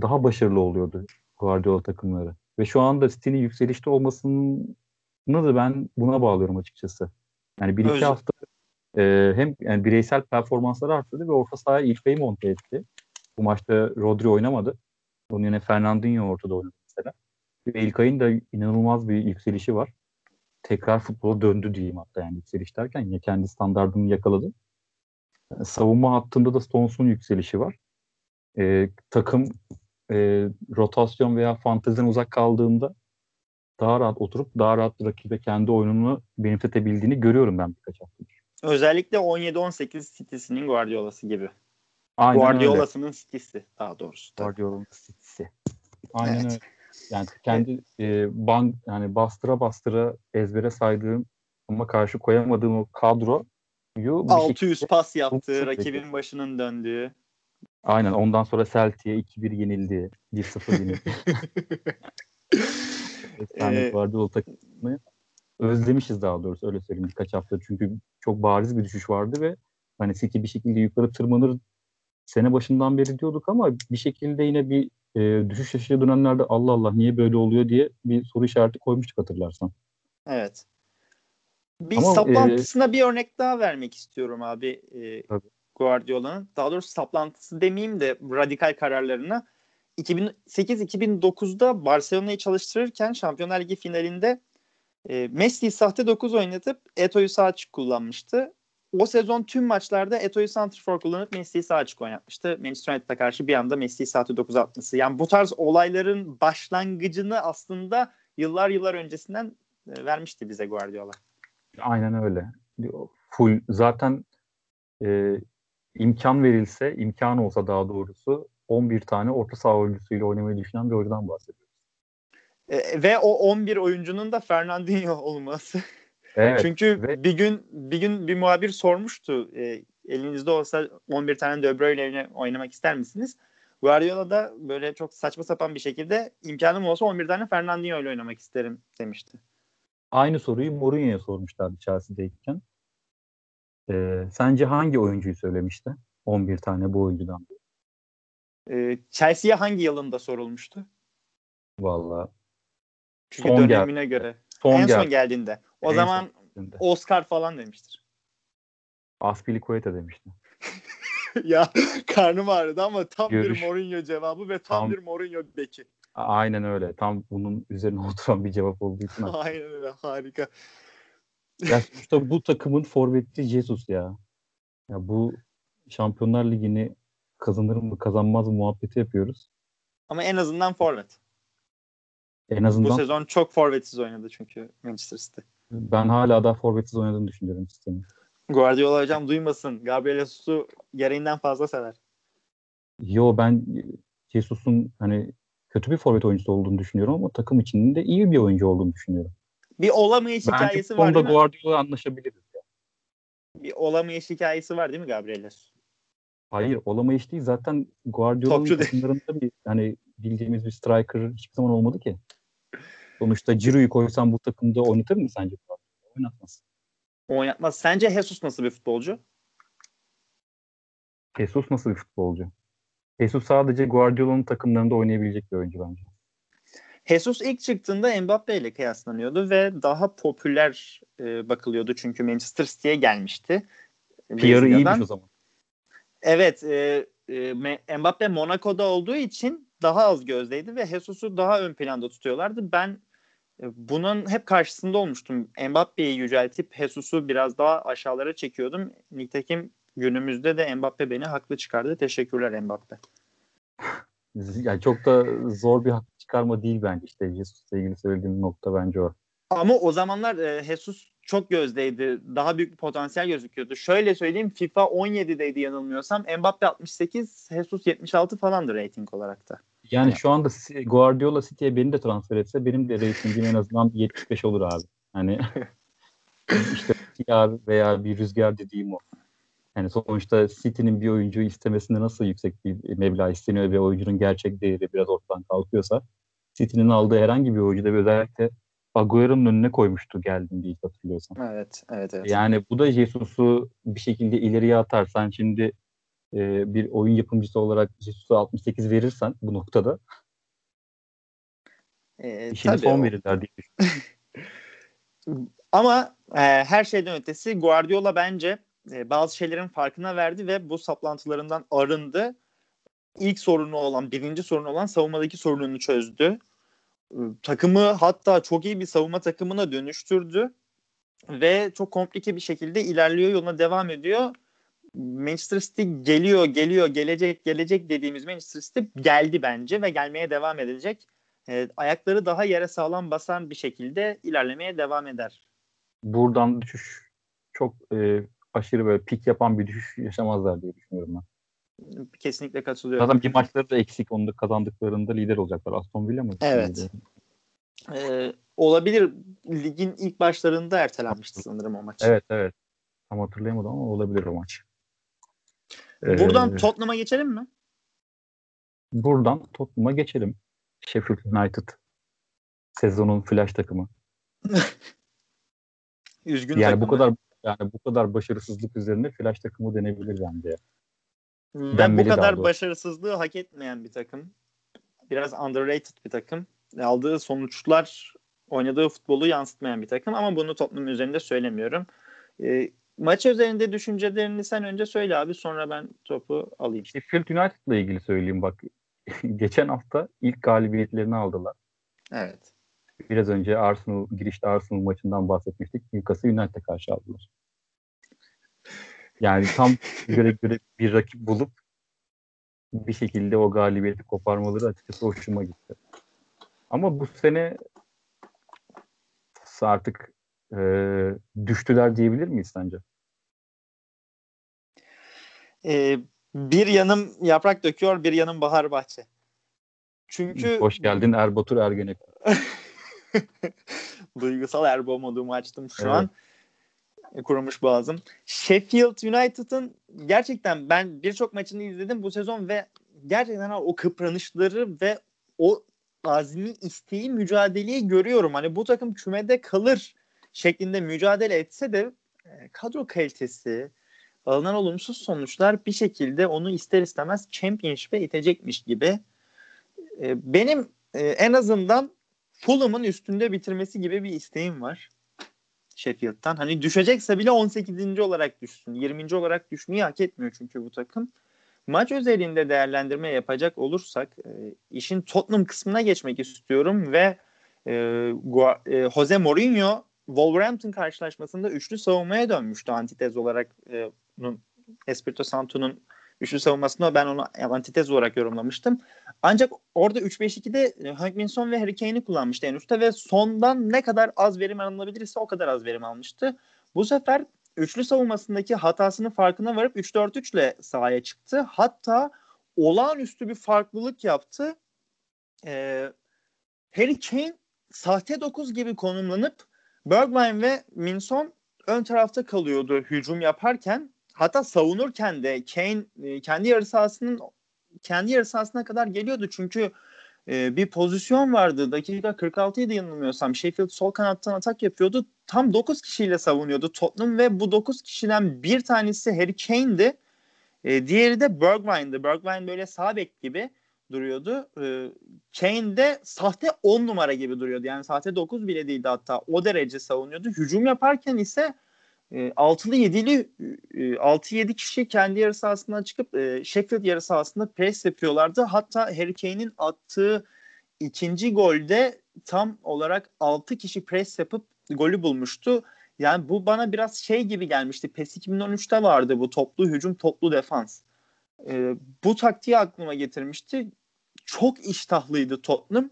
daha başarılı oluyordu Guardiola takımları. Ve şu anda City'nin yükselişte olmasının da ben buna bağlıyorum açıkçası. Yani bir iki hafta e, hem yani bireysel performansları arttırdı ve orta sahaya İlkay'ı monte etti. Bu maçta Rodri oynamadı. Onun yerine Fernandinho ortada oynadı mesela. Ve İlkay'ın da inanılmaz bir yükselişi var. Tekrar futbola döndü diyeyim hatta yani yükseliş derken yine kendi standartını yakaladı. Yani savunma hattında da Stones'un yükselişi var. E, takım e, rotasyon veya fanteziden uzak kaldığında daha rahat oturup daha rahat rakibe kendi oyununu benimsetebildiğini görüyorum ben birkaç haftadır.
Özellikle 17-18 City'sinin Guardiola'sı gibi. Aynen Guardiola'sının City'si daha doğrusu.
Guardiola'nın City'si. Aynen evet. öyle. Yani kendi e, ban yani bastıra bastıra ezbere saydığım ama karşı koyamadığım o kadro
600 pas yaptığı, rakibin başının döndüğü.
Aynen ondan sonra Celtic'e 2-1 yenildi. 1-0 yenildi. Efsane ee, Guardiola takımı özlemişiz daha doğrusu öyle söyleyeyim birkaç hafta. Çünkü çok bariz bir düşüş vardı ve hani City bir şekilde yukarı tırmanır sene başından beri diyorduk ama bir şekilde yine bir e, düşüş yaşadığı dönemlerde Allah Allah niye böyle oluyor diye bir soru işareti koymuştuk hatırlarsan.
Evet. Bir ama, saplantısına e, bir örnek daha vermek istiyorum abi e, Guardiola'nın. Daha doğrusu saplantısı demeyeyim de radikal kararlarına. 2008-2009'da Barcelona'yı çalıştırırken Şampiyonlar Ligi finalinde e, Messi sahte 9 oynatıp Eto'yu sağ açık kullanmıştı. O sezon tüm maçlarda Eto'yu santrfor kullanıp Messi'yi sağ açık oynatmıştı. Manchester United'a karşı bir anda Messi'yi sahte 9 atması. Yani bu tarz olayların başlangıcını aslında yıllar yıllar öncesinden e, vermişti bize Guardiola.
Aynen öyle. Full zaten e, imkan verilse, imkan olsa daha doğrusu 11 tane orta saha oyuncusuyla oynamayı düşünen bir oyuncudan bahsediyoruz.
E, ve o 11 oyuncunun da Fernandinho olması. Evet, Çünkü ve... bir gün bir gün bir muhabir sormuştu. E, elinizde olsa 11 tane De Bruyne oynamak ister misiniz? Guardiola da böyle çok saçma sapan bir şekilde imkanım olsa 11 tane Fernandinho ile oynamak isterim demişti.
Aynı soruyu Mourinho'ya sormuşlardı Chelsea'deyken. Ee, sence hangi oyuncuyu söylemişti? 11 tane bu oyuncudan.
Ee, Chelsea'ye hangi yılında sorulmuştu?
Vallahi.
Çünkü son dönemine gel- göre. Son en gel- son geldiğinde. O en zaman Oscar falan demiştir.
Aspilicueta demişti.
ya karnım ağrıdı ama tam Görüş. bir Mourinho cevabı ve tam, tam bir Mourinho beki.
Aynen öyle. Tam bunun üzerine oturan bir cevap olduğu için.
Aynen öyle. Harika.
Ya sonuçta bu takımın forveti Jesus ya. Ya bu Şampiyonlar Ligi'ni kazanır mı kazanmaz mı muhabbeti yapıyoruz.
Ama en azından forvet.
En azından.
Bu sezon çok forvetsiz oynadı çünkü Manchester City.
Ben hala daha forvetsiz oynadığını düşünüyorum City'nin.
Guardiola hocam duymasın. Gabriel Jesus'u gereğinden fazla sever.
Yo ben Jesus'un hani kötü bir forvet oyuncusu olduğunu düşünüyorum ama takım içinde iyi bir oyuncu olduğunu düşünüyorum.
Bir olamayış
Bence
hikayesi var değil mi?
Guardiola anlaşabiliriz.
Bir olamayış hikayesi var değil mi Gabriel Jesus?
Hayır olamayış değil. Zaten Guardiola'nın takımlarında bir hani bildiğimiz bir striker hiçbir zaman olmadı ki. Sonuçta Giroud'u koysan bu takımda oynatır mı sence? Oynatmaz.
Oynatmaz. Sence Jesus nasıl bir futbolcu?
Jesus nasıl bir futbolcu? Jesus sadece Guardiola'nın takımlarında oynayabilecek bir oyuncu bence.
Jesus ilk çıktığında Mbappe ile kıyaslanıyordu ve daha popüler e, bakılıyordu çünkü Manchester City'ye gelmişti.
PR'ı iyiymiş o zaman.
Evet, e, e, Mbappe Monaco'da olduğu için daha az gözdeydi ve Jesus'u daha ön planda tutuyorlardı. Ben bunun hep karşısında olmuştum. Mbappe'yi yüceltip Jesus'u biraz daha aşağılara çekiyordum. Nitekim günümüzde de Mbappe beni haklı çıkardı. Teşekkürler Mbappe.
Yani çok da zor bir haklı çıkarma değil bence işte Jesus'la ilgili söylediğim nokta bence o.
Ama o zamanlar e, Jesus çok gözdeydi. Daha büyük bir potansiyel gözüküyordu. Şöyle söyleyeyim FIFA 17'deydi yanılmıyorsam. Mbappe 68, Jesus 76 falandı rating olarak da.
Yani şu anda Guardiola City'ye beni de transfer etse benim de ratingim en azından 75 olur abi. Hani işte PR veya bir rüzgar dediğim o. Yani sonuçta City'nin bir oyuncuyu istemesinde nasıl yüksek bir meblağ isteniyor ve oyuncunun gerçek değeri biraz ortadan kalkıyorsa City'nin aldığı herhangi bir oyuncuda ve özellikle Agüero'nun önüne koymuştu geldim diye hatırlıyorsam.
Evet, evet, evet.
Yani bu da Jesus'u bir şekilde ileriye atarsan şimdi e, bir oyun yapımcısı olarak Jesus'a 68 verirsen bu noktada e, işini son o. verirler diye.
Ama e, her şeyden ötesi Guardiola bence e, bazı şeylerin farkına verdi ve bu saplantılarından arındı. İlk sorunu olan, birinci sorunu olan savunmadaki sorununu çözdü. E, takımı hatta çok iyi bir savunma takımına dönüştürdü ve çok komplike bir şekilde ilerliyor, yoluna devam ediyor. Manchester City geliyor, geliyor, gelecek, gelecek dediğimiz Manchester City geldi bence ve gelmeye devam edecek. E, ayakları daha yere sağlam basan bir şekilde ilerlemeye devam eder.
Buradan düşüş çok e, aşırı böyle pik yapan bir düşüş yaşamazlar diye düşünüyorum ben.
Kesinlikle katılıyorum.
Zaten bir maçları da eksik. Onu da kazandıklarında lider olacaklar. Aston Villa mı?
Evet. Ee, olabilir. Ligin ilk başlarında ertelenmişti sanırım o maç.
Evet evet. Tam hatırlayamadım ama olabilir o maç.
Buradan ee, Tottenham'a geçelim mi?
Buradan Tottenham'a geçelim. Sheffield United sezonun flash takımı.
Üzgün
yani
takımı.
bu kadar yani bu kadar başarısızlık üzerine flash takımı denebilir bence.
Ve Denmeli bu kadar başarısızlığı hak etmeyen bir takım. Biraz underrated bir takım. Aldığı sonuçlar oynadığı futbolu yansıtmayan bir takım ama bunu toplum üzerinde söylemiyorum. E, maç üzerinde düşüncelerini sen önce söyle abi sonra ben topu alayım.
Sheffield United'la ilgili söyleyeyim bak. Geçen hafta ilk galibiyetlerini aldılar.
Evet.
Biraz önce Arsenal girişte Arsenal maçından bahsetmiştik. Newcastle United'e karşı aldılar. Yani tam göre göre bir rakip bulup bir şekilde o galibiyeti koparmaları açıkçası hoşuma gitti. Ama bu sene artık e, düştüler diyebilir miyiz sence?
Ee, bir yanım yaprak döküyor, bir yanım bahar bahçe. Çünkü
hoş geldin Erbatur Ergenek.
Duygusal Erbo modumu açtım şu evet. an. Kurumuş boğazım. Sheffield United'ın gerçekten ben birçok maçını izledim bu sezon ve gerçekten o kıpranışları ve o azmi isteği mücadeleyi görüyorum. Hani bu takım kümede kalır şeklinde mücadele etse de e, kadro kalitesi, alınan olumsuz sonuçlar bir şekilde onu ister istemez Championship'e itecekmiş gibi. E, benim e, en azından Fulham'ın üstünde bitirmesi gibi bir isteğim var. Sheffield'dan. Hani düşecekse bile 18. olarak düşsün. 20. olarak düşmeyi hak etmiyor çünkü bu takım. Maç özelinde değerlendirme yapacak olursak işin Tottenham kısmına geçmek istiyorum ve Jose Mourinho Wolverhampton karşılaşmasında üçlü savunmaya dönmüştü antitez olarak e, Espirito Santo'nun üçlü savunmasında ben onu antitez olarak yorumlamıştım. Ancak orada 3-5-2'de e, Hank Minson ve Harry Kane'i kullanmıştı en üstte ve sondan ne kadar az verim alınabilirse o kadar az verim almıştı. Bu sefer üçlü savunmasındaki hatasının farkına varıp 3-4-3 ile sahaya çıktı. Hatta olağanüstü bir farklılık yaptı. Ee, Harry Kane sahte 9 gibi konumlanıp Bergwijn ve Minson ön tarafta kalıyordu hücum yaparken. Hatta savunurken de Kane e, kendi yarı sahasının kendi yarı sahasına kadar geliyordu. Çünkü e, bir pozisyon vardı. Dakika 46 idi yanılmıyorsam. Sheffield sol kanattan atak yapıyordu. Tam 9 kişiyle savunuyordu Tottenham ve bu 9 kişiden bir tanesi Harry Kane'di. E, diğeri de Bergwijn'di. Bergwijn böyle sağ bek gibi duruyordu. E, Kane de sahte 10 numara gibi duruyordu. Yani sahte 9 bile değildi hatta. O derece savunuyordu. Hücum yaparken ise e, altılı yedili e, 6-7 kişi kendi yarı sahasından çıkıp e, Sheffield yarı sahasında pres yapıyorlardı. Hatta Harry Kane'in attığı ikinci golde tam olarak 6 kişi pres yapıp golü bulmuştu. Yani bu bana biraz şey gibi gelmişti. PES 2013'te vardı bu toplu hücum, toplu defans. E, bu taktiği aklıma getirmişti. Çok iştahlıydı Tottenham.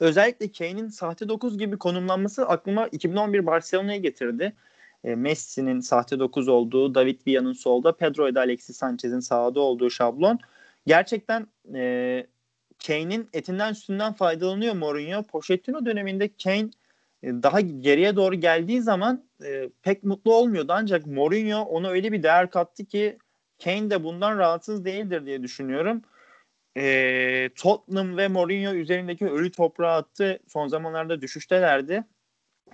Özellikle Kane'in sahte 9 gibi konumlanması aklıma 2011 Barcelona'ya getirdi. E, Messi'nin sahte 9 olduğu, David Villa'nın solda, Pedro ile Alexis Sanchez'in sağda olduğu şablon. Gerçekten e, Kane'in etinden üstünden faydalanıyor Mourinho. Pochettino döneminde Kane e, daha geriye doğru geldiği zaman e, pek mutlu olmuyordu. Ancak Mourinho ona öyle bir değer kattı ki Kane de bundan rahatsız değildir diye düşünüyorum. E, Tottenham ve Mourinho üzerindeki ölü toprağı attı. Son zamanlarda düşüştelerdi.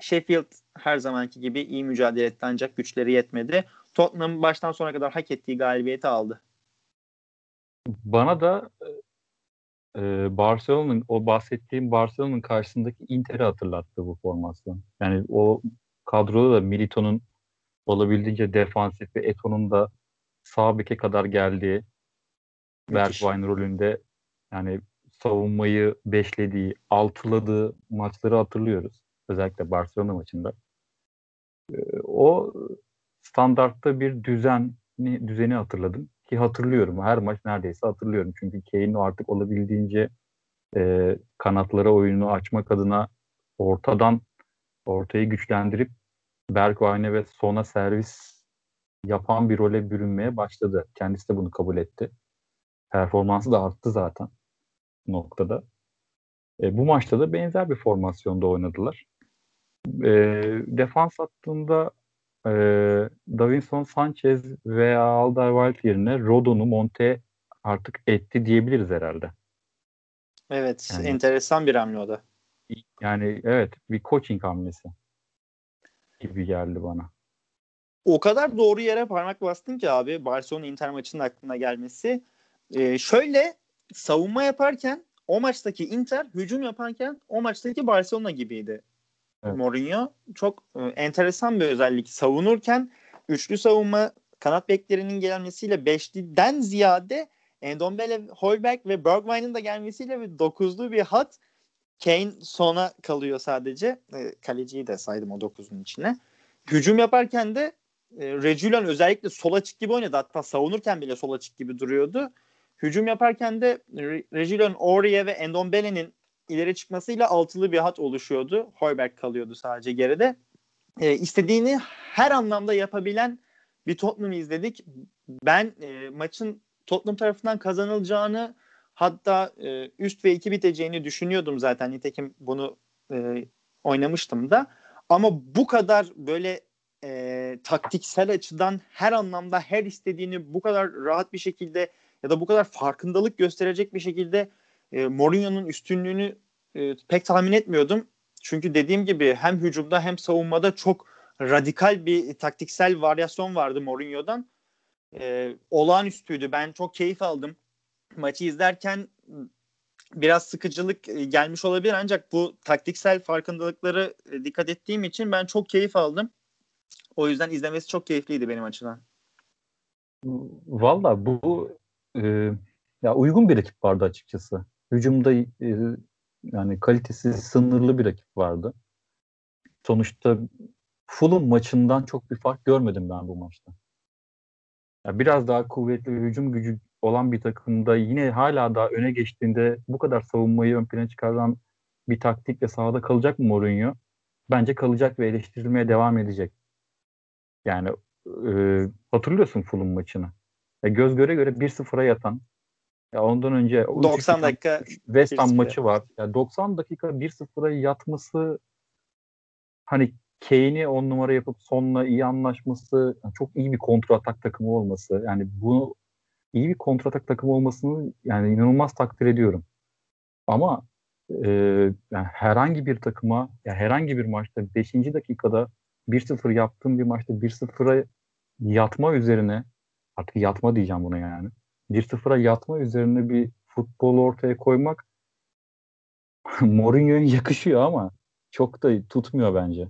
Sheffield her zamanki gibi iyi mücadele etti ancak güçleri yetmedi. Tottenham baştan sona kadar hak ettiği galibiyeti aldı.
Bana da e, Barcelona'nın o bahsettiğim Barcelona'nın karşısındaki Inter'i hatırlattı bu formasyon. Yani o kadroda da Milito'nun olabildiğince defansif ve Eto'nun da sağ beke kadar geldiği Bergwijn rolünde yani savunmayı beşlediği, altıladığı maçları hatırlıyoruz. Özellikle Barcelona maçında. Ee, o standartta bir düzen düzeni hatırladım ki hatırlıyorum. Her maç neredeyse hatırlıyorum. Çünkü Kane artık olabildiğince e, kanatlara oyunu açmak adına ortadan ortayı güçlendirip Bergwijn'e ve sona servis yapan bir role bürünmeye başladı. Kendisi de bunu kabul etti. Performansı da arttı zaten noktada. E, bu maçta da benzer bir formasyonda oynadılar. E, defans hattında e, Davinson Sanchez veya Alderweireld yerine Rodon'u monte artık etti diyebiliriz herhalde.
Evet, yani, enteresan bir hamle o da.
Yani evet, bir coaching hamlesi gibi geldi bana.
O kadar doğru yere parmak bastın ki abi Barcelona Inter maçının aklına gelmesi. Ee, şöyle savunma yaparken o maçtaki Inter hücum yaparken o maçtaki Barcelona gibiydi. Evet. Mourinho çok e, enteresan bir özellik. Savunurken üçlü savunma kanat beklerinin gelmesiyle beşliden ziyade Endombele, Holberg ve Bergwijn'in de gelmesiyle bir dokuzlu bir hat Kane sona kalıyor sadece. E, kaleciyi de saydım o dokuzun içine. Hücum yaparken de e, özellikle sol açık gibi oynadı. Hatta savunurken bile sol açık gibi duruyordu. Hücum yaparken de Regulon, Aurier ve Endombele'nin ileri çıkmasıyla altılı bir hat oluşuyordu. Hoiberg kalıyordu sadece geride. E, istediğini her anlamda yapabilen bir Tottenham'ı izledik. Ben e, maçın Tottenham tarafından kazanılacağını hatta e, üst ve iki biteceğini düşünüyordum zaten. Nitekim bunu e, oynamıştım da. Ama bu kadar böyle e, taktiksel açıdan her anlamda her istediğini bu kadar rahat bir şekilde ya da bu kadar farkındalık gösterecek bir şekilde e, Mourinho'nun üstünlüğünü e, pek tahmin etmiyordum. Çünkü dediğim gibi hem hücumda hem savunmada çok radikal bir taktiksel varyasyon vardı Mourinho'dan. E, olağanüstüydü. Ben çok keyif aldım. Maçı izlerken biraz sıkıcılık gelmiş olabilir ancak bu taktiksel farkındalıkları dikkat ettiğim için ben çok keyif aldım. O yüzden izlemesi çok keyifliydi benim açımdan.
Valla bu e, ya uygun bir rakip vardı açıkçası. Hücumda e, yani kalitesi sınırlı bir rakip vardı. Sonuçta Fulham maçından çok bir fark görmedim ben bu maçta. Ya biraz daha kuvvetli bir hücum gücü olan bir takımda yine hala daha öne geçtiğinde bu kadar savunmayı ön plana çıkaran bir taktikle sahada kalacak mı Mourinho? Bence kalacak ve eleştirilmeye devam edecek. Yani e, hatırlıyorsun Fulham maçını. Ya göz göre göre 1-0'a yatan ya ondan önce
90 dakika
West Ham maçı var. Ya 90 dakika 1-0'a yatması hani Kane'i on numara yapıp sonla iyi anlaşması, yani çok iyi bir kontratak takımı olması. Yani bu iyi bir kontratak takımı olmasını yani inanılmaz takdir ediyorum. Ama e, yani herhangi bir takıma, ya herhangi bir maçta 5. dakikada 1-0 yaptığım bir maçta 1-0'a yatma üzerine artık yatma diyeceğim buna yani. 1-0'a yatma üzerine bir futbol ortaya koymak Mourinho'ya yakışıyor ama çok da tutmuyor bence.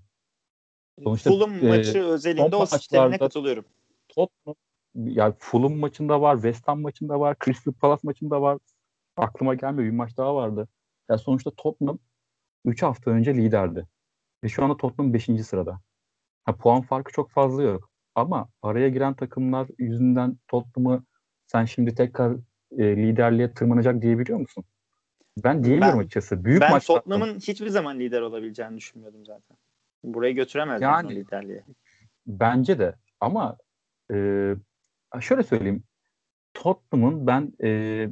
Sonuçta, Fulham e, maçı özelinde o sistemine katılıyorum.
Tottenham yani Fulham maçında var, West Ham maçında var, Crystal Palace maçında var. Aklıma gelmiyor bir maç daha vardı. Yani sonuçta Tottenham 3 hafta önce liderdi. Ve şu anda Tottenham 5. sırada. Ha, puan farkı çok fazla yok. Ama araya giren takımlar yüzünden Tottenham'ı sen şimdi tekrar e, liderliğe tırmanacak diyebiliyor musun? Ben diyemiyorum ben, açıkçası. Büyük
ben Tottenham'ın hiçbir zaman lider olabileceğini düşünmüyordum zaten. Burayı götüremez yani liderliğe.
Bence de ama e, şöyle söyleyeyim. Tottenham'ın ben e,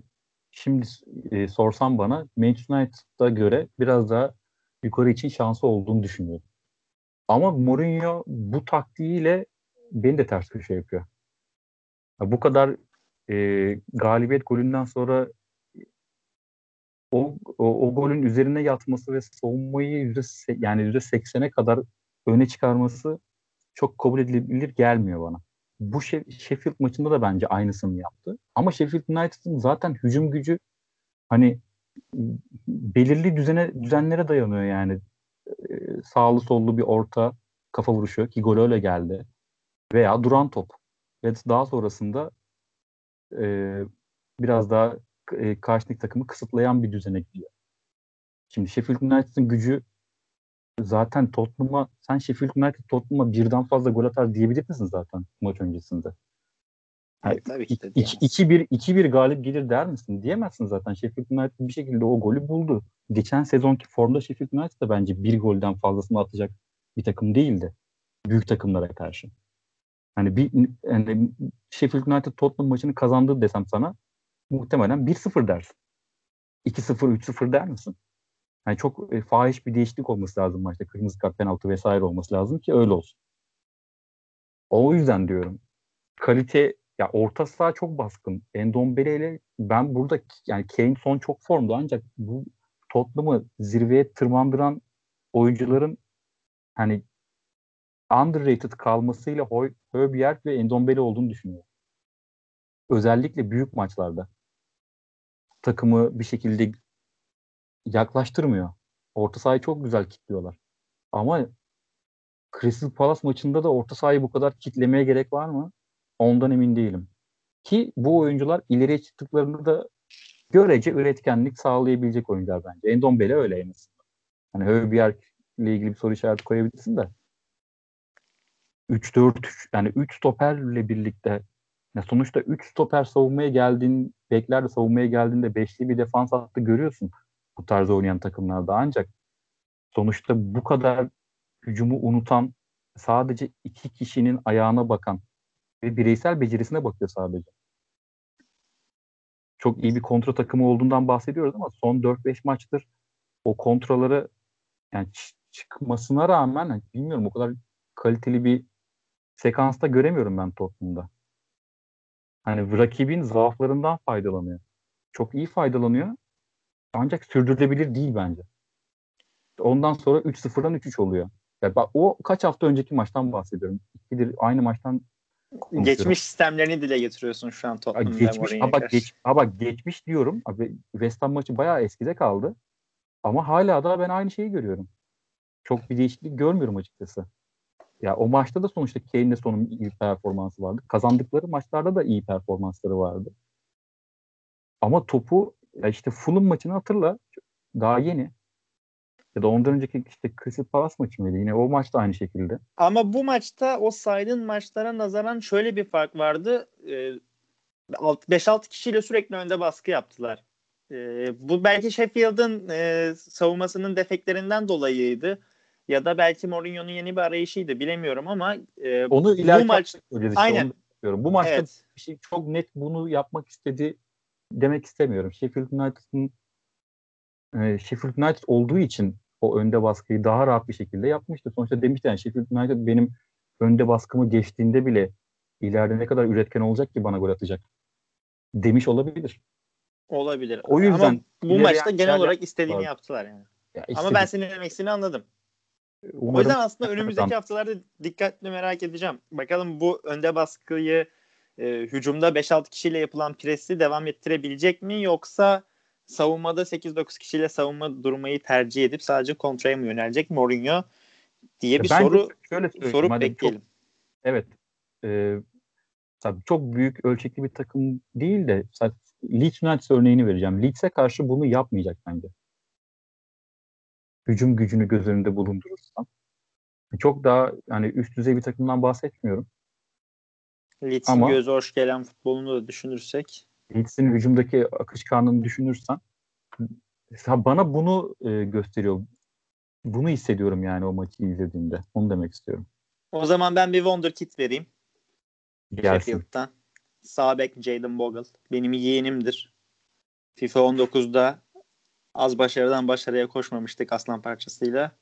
şimdi e, sorsam bana Manchester United'a göre biraz daha yukarı için şansı olduğunu düşünüyorum. Ama Mourinho bu taktiğiyle beni de ters köşe yapıyor. Bu kadar e, galibiyet golünden sonra o, o, o golün üzerine yatması ve savunmayı yüzde yani yüzde seksene kadar öne çıkarması çok kabul edilebilir gelmiyor bana. Bu Sheffield maçında da bence aynısını yaptı. Ama Sheffield United'ın zaten hücum gücü hani belirli düzene düzenlere dayanıyor yani. Sağlı sollu bir orta kafa vuruşu ki gol öyle geldi. Veya duran top. Ve daha sonrasında e, biraz daha e, karşındaki takımı kısıtlayan bir düzene gidiyor. Şimdi Sheffield United'ın gücü zaten Tottenham'a sen Sheffield United Tottenham'a birden fazla gol atar diyebilir misin zaten maç öncesinde? Yani, tabii ki de 2-1 2-1 galip gelir der misin? Diyemezsin zaten. Sheffield United bir şekilde o golü buldu. Geçen sezonki formda Sheffield United da bence bir golden fazlasını atacak bir takım değildi. Büyük takımlara karşı. Hani bir yani Sheffield United Tottenham maçını kazandı desem sana muhtemelen 1-0 dersin. 2-0, 3-0 der misin? Yani çok e, fahiş bir değişiklik olması lazım maçta. Kırmızı kart, penaltı vesaire olması lazım ki öyle olsun. O yüzden diyorum. Kalite ya orta saha çok baskın. Endombele ile ben burada yani Kane son çok formda ancak bu Tottenham'ı zirveye tırmandıran oyuncuların hani underrated kalmasıyla Hoy, Höbjerg ve Endombele olduğunu düşünüyorum. Özellikle büyük maçlarda takımı bir şekilde yaklaştırmıyor. Orta sahayı çok güzel kitliyorlar. Ama Crystal Palace maçında da orta sahayı bu kadar kitlemeye gerek var mı? Ondan emin değilim. Ki bu oyuncular ileriye çıktıklarında da görece üretkenlik sağlayabilecek oyuncular bence. Endombele öyle en azından. Hani Höbjerg ile ilgili bir soru işareti koyabilirsin de 3-4-3 yani 3 stoperle birlikte ya sonuçta 3 stoper savunmaya geldiğin bekler de savunmaya geldiğinde beşli bir defans hattı görüyorsun bu tarz oynayan takımlarda ancak sonuçta bu kadar hücumu unutan sadece iki kişinin ayağına bakan ve bireysel becerisine bakıyor sadece. Çok iyi bir kontra takımı olduğundan bahsediyoruz ama son 4-5 maçtır o kontraları yani çıkmasına rağmen hani bilmiyorum o kadar kaliteli bir sekansta göremiyorum ben Tottenham'da. Hani rakibin zaaflarından faydalanıyor. Çok iyi faydalanıyor. Ancak sürdürülebilir değil bence. Ondan sonra 3-0'dan 3-3 oluyor. Yani o kaç hafta önceki maçtan bahsediyorum. İkidir aynı maçtan
Geçmiş sistemlerini dile getiriyorsun şu an Tottenham'da.
Geçmiş, ama, geç, ama geçmiş diyorum. Abi, West Ham maçı bayağı eskide kaldı. Ama hala da ben aynı şeyi görüyorum. Çok bir değişiklik görmüyorum açıkçası. Ya o maçta da sonuçta Kane'le sonun iyi performansı vardı. Kazandıkları maçlarda da iyi performansları vardı. Ama topu ya işte Fulham maçını hatırla. Daha yeni. Ya da ondan önceki işte Crystal Palace maçı mıydı? Yine o maçta aynı şekilde.
Ama bu maçta o saydığın maçlara nazaran şöyle bir fark vardı. 5-6 kişiyle sürekli önde baskı yaptılar. bu belki Sheffield'ın savunmasının defeklerinden dolayıydı. ya da belki Mourinho'nun yeni bir arayışıydı bilemiyorum ama e,
onu
bu maç
işte,
aynen.
Onu bu maçta evet. bir şey çok net bunu yapmak istedi demek istemiyorum. Sheffield United'ın e, Sheffield United olduğu için o önde baskıyı daha rahat bir şekilde yapmıştı. Sonuçta demişti yani Sheffield United benim önde baskımı geçtiğinde bile ileride ne kadar üretken olacak ki bana gol atacak demiş olabilir.
Olabilir. O yüzden Ama bu maçta genel olarak istediğini var. yaptılar yani. Ya işte Ama ben senin demek istediğini anladım. Umarım o yüzden aslında önümüzdeki haftalarda dikkatli merak edeceğim. Bakalım bu önde baskıyı e, hücumda 5-6 kişiyle yapılan presi devam ettirebilecek mi yoksa savunmada 8-9 kişiyle savunma durmayı tercih edip sadece kontraya mı yönelecek Mourinho diye bir Bence soru şöyle soru bekleyelim. Çok,
evet. E, tabii çok büyük ölçekli bir takım değil de Leeds United örneğini vereceğim. Leeds'e karşı bunu yapmayacak bence. Hücum gücünü göz önünde bulundurursam. Çok daha yani üst düzey bir takımdan bahsetmiyorum.
Leeds'in gözü hoş gelen futbolunu da düşünürsek.
Leeds'in hücumdaki akışkanlığını düşünürsen bana bunu e, gösteriyor. Bunu hissediyorum yani o maçı izlediğimde. Onu demek istiyorum.
O zaman ben bir Wonder Kit vereyim. Gelsin. Sheffield'dan. Sağ bek Bogle. Benim yeğenimdir. FIFA 19'da az başarıdan başarıya koşmamıştık aslan parçasıyla.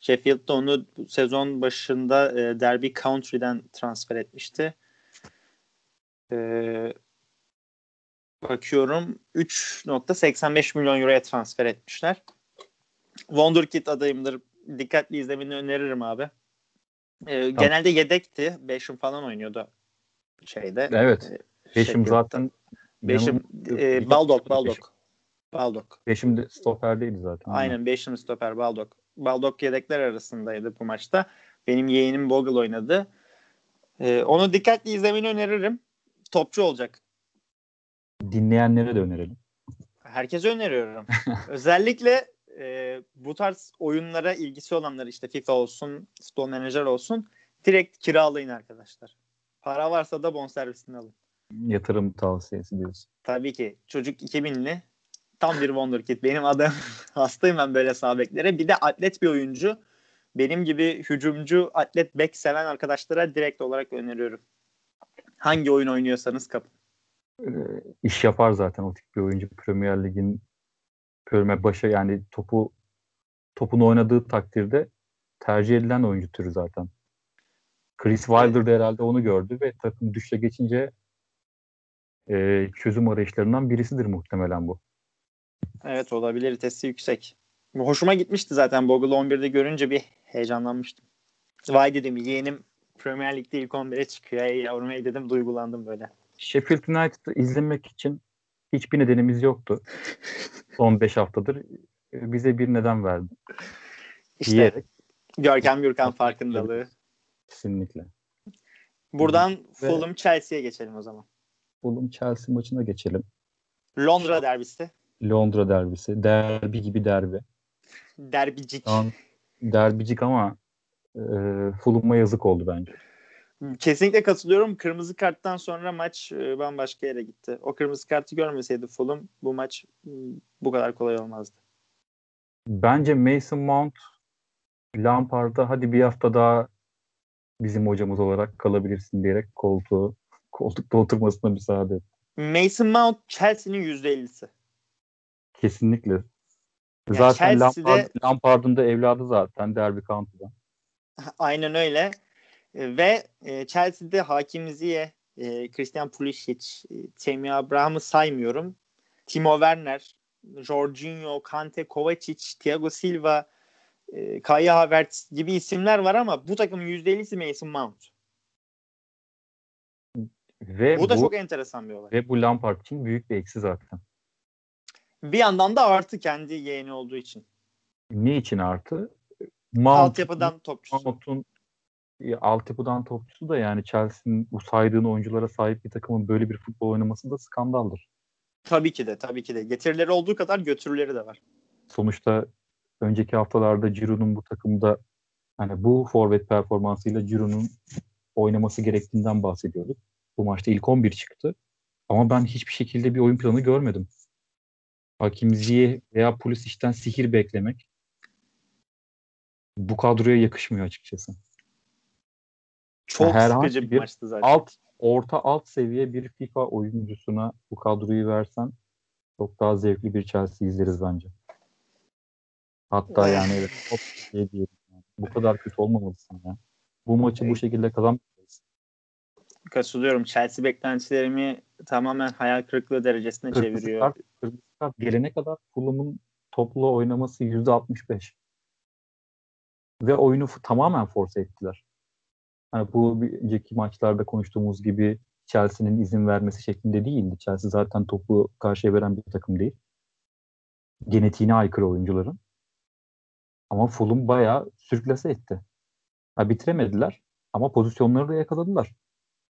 Sheffield'da onu sezon başında e, Derby Country'den transfer etmişti. E, bakıyorum 3.85 milyon euroya transfer etmişler. Wonderkid adayımdır. Dikkatli izlemeni öneririm abi. E, tamam. Genelde yedekti. Beşim falan oynuyordu şeyde.
Evet. E, Beşim zaten
Beşim e, Baldok Baldok. Baldok.
Beşim de stoperdeydi zaten.
Aynen Beşim stoper Baldok. Baldok yedekler arasındaydı bu maçta. Benim yeğenim Bogle oynadı. Ee, onu dikkatli izlemeni öneririm. Topçu olacak.
Dinleyenlere de önerelim.
Herkese öneriyorum. Özellikle e, bu tarz oyunlara ilgisi olanlar işte FIFA olsun, Stone Manager olsun direkt kiralayın arkadaşlar. Para varsa da bonservisini alın.
Yatırım tavsiyesi diyorsun.
Tabii ki. Çocuk 2000'li. Tam bir wonderkid. Benim adım hastayım ben böyle sağ beklere. Bir de atlet bir oyuncu. Benim gibi hücumcu, atlet bek seven arkadaşlara direkt olarak öneriyorum. Hangi oyun oynuyorsanız kapın.
Ee, iş yapar zaten o tip bir oyuncu. Premier Lig'in Premier başa yani topu topun oynadığı takdirde tercih edilen oyuncu türü zaten. Chris Wilder de herhalde onu gördü ve takım düşle geçince e, çözüm arayışlarından birisidir muhtemelen bu.
Evet olabilir. Testi yüksek. Hoşuma gitmişti zaten Bogle 11'de görünce bir heyecanlanmıştım. Vay dedim yeğenim Premier Lig'de ilk 11'e çıkıyor. Ey yavrum ey dedim duygulandım böyle.
Sheffield United'ı izlemek için hiçbir nedenimiz yoktu. Son 5 haftadır bize bir neden verdi.
İşte Diyerek. Görkem Gürkan farkındalığı.
Kesinlikle.
Buradan Fulham Chelsea'ye geçelim o zaman.
Fulham Chelsea maçına geçelim.
Londra derbisi.
Londra derbisi. Derbi gibi derbi.
Derbicik.
An, derbicik ama e, Fulham'a yazık oldu bence.
Kesinlikle katılıyorum. Kırmızı karttan sonra maç e, bambaşka yere gitti. O kırmızı kartı görmeseydi Fulham bu maç bu kadar kolay olmazdı.
Bence Mason Mount Lampard'a hadi bir hafta daha bizim hocamız olarak kalabilirsin diyerek koltuğu koltukta oturmasına müsaade et.
Mason Mount Chelsea'nin %50'si.
Kesinlikle. Yani zaten Lampard, Lampard'ın da evladı zaten Derby County'dan.
Aynen öyle. Ve e, Chelsea'de Hakim Ziyeh, e, Christian Pulisic, e, Temi Abraham'ı saymıyorum. Timo Werner, Jorginho, Kante, Kovacic, Thiago Silva, e, Kaya Havertz gibi isimler var ama bu takımın %50'si Mason Mount. Ve bu da bu, çok enteresan bir olay.
Ve bu Lampard için büyük bir eksi zaten.
Bir yandan da artı kendi yeğeni olduğu için.
Ne için artı?
Mount, altyapıdan topçusu.
Mount'un altyapıdan topçusu da yani Chelsea'nin bu saydığın oyunculara sahip bir takımın böyle bir futbol oynaması da skandaldır.
Tabii ki de tabii ki de. Getirileri olduğu kadar götürüleri de var.
Sonuçta önceki haftalarda Giroud'un bu takımda hani bu forvet performansıyla Giroud'un oynaması gerektiğinden bahsediyorduk. Bu maçta ilk 11 çıktı. Ama ben hiçbir şekilde bir oyun planı görmedim. Hakim Ziyeh veya polis işten sihir beklemek bu kadroya yakışmıyor açıkçası.
Çok yani sıkıcı bir, bir maçtı zaten.
Alt, orta alt seviye bir FIFA oyuncusuna bu kadroyu versen çok daha zevkli bir Chelsea izleriz bence. Hatta yani evet, çok şey diyelim. Yani. Bu kadar kötü olmamalısın ya. Bu maçı bu şekilde kazanmayacağız.
Katılıyorum. Chelsea beklentilerimi tamamen hayal kırıklığı derecesine kırmızı çeviriyor. Kart,
kırmızı kart gelene kadar Fulham'ın toplu oynaması %65. Ve oyunu tamamen force ettiler. Yani bu önceki maçlarda konuştuğumuz gibi Chelsea'nin izin vermesi şeklinde değildi. Chelsea zaten topu karşıya veren bir takım değil. Genetiğine aykırı oyuncuların. Ama Fulham bayağı sürklase etti. Ha, bitiremediler ama pozisyonları da yakaladılar.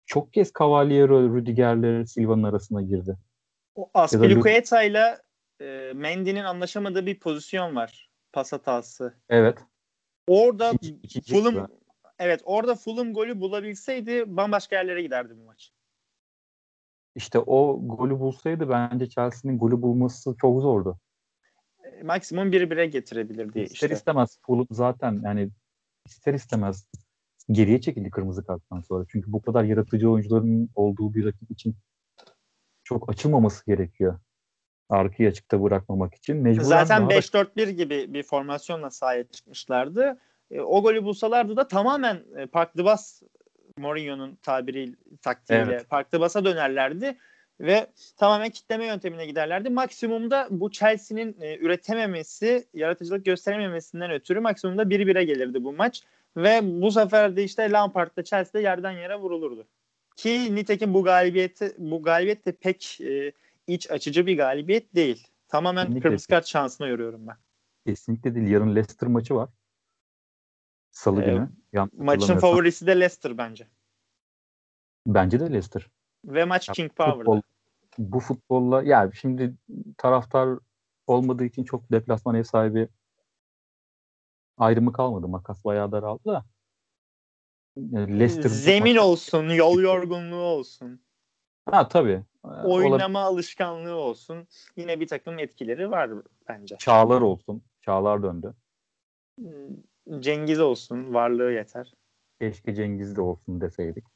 Çok kez Cavaliero, Rüdiger'le Silva'nın arasına girdi.
O Aspilicueta ile e, Mendy'nin anlaşamadığı bir pozisyon var. Pas hatası.
Evet.
Orada iki, Fulham evet orada Fulham golü bulabilseydi bambaşka yerlere giderdi bu maç.
İşte o golü bulsaydı bence Chelsea'nin golü bulması çok zordu.
E, maksimum 1-1'e getirebilirdi
ister işte. istemez Fulham zaten yani ister istemez geriye çekildi kırmızı karttan sonra. Çünkü bu kadar yaratıcı oyuncuların olduğu bir rakip için çok açılmaması gerekiyor. Arkayı açıkta bırakmamak için.
Mecburen Zaten 5-4-1 da... gibi bir formasyonla sahaya çıkmışlardı. E, o golü bulsalardı da tamamen e, Park Dubas Mourinho'nun tabiri taktiğiyle evet. Park Dubas'a dönerlerdi ve tamamen kitleme yöntemine giderlerdi. Maksimumda bu Chelsea'nin e, üretememesi, yaratıcılık gösterememesinden ötürü maksimumda 1-1'e gelirdi bu maç. Ve bu sefer de işte Lampard'da Chelsea'de yerden yere vurulurdu. Ki nitekim bu galibiyeti bu galibiyet de pek e, iç açıcı bir galibiyet değil. Tamamen Kesinlikle. kırmızı kart şansına yoruyorum ben.
Kesinlikle değil. Yarın Leicester maçı var. Salı ee, günü.
Maçın favorisi de Leicester bence.
Bence de Leicester.
Ve maç ya, King Power'da. Futbol,
bu futbolla ya şimdi taraftar olmadığı için çok deplasman ev sahibi ayrımı kalmadı. Makas bayağı daraldı da.
Leicester Zemin maç... olsun, yol yorgunluğu olsun.
Ha tabii.
Oynama Olab- alışkanlığı olsun. Yine bir takım etkileri var bence.
Çağlar olsun. Çağlar döndü.
Cengiz olsun. Varlığı yeter.
Keşke Cengiz de olsun deseydik.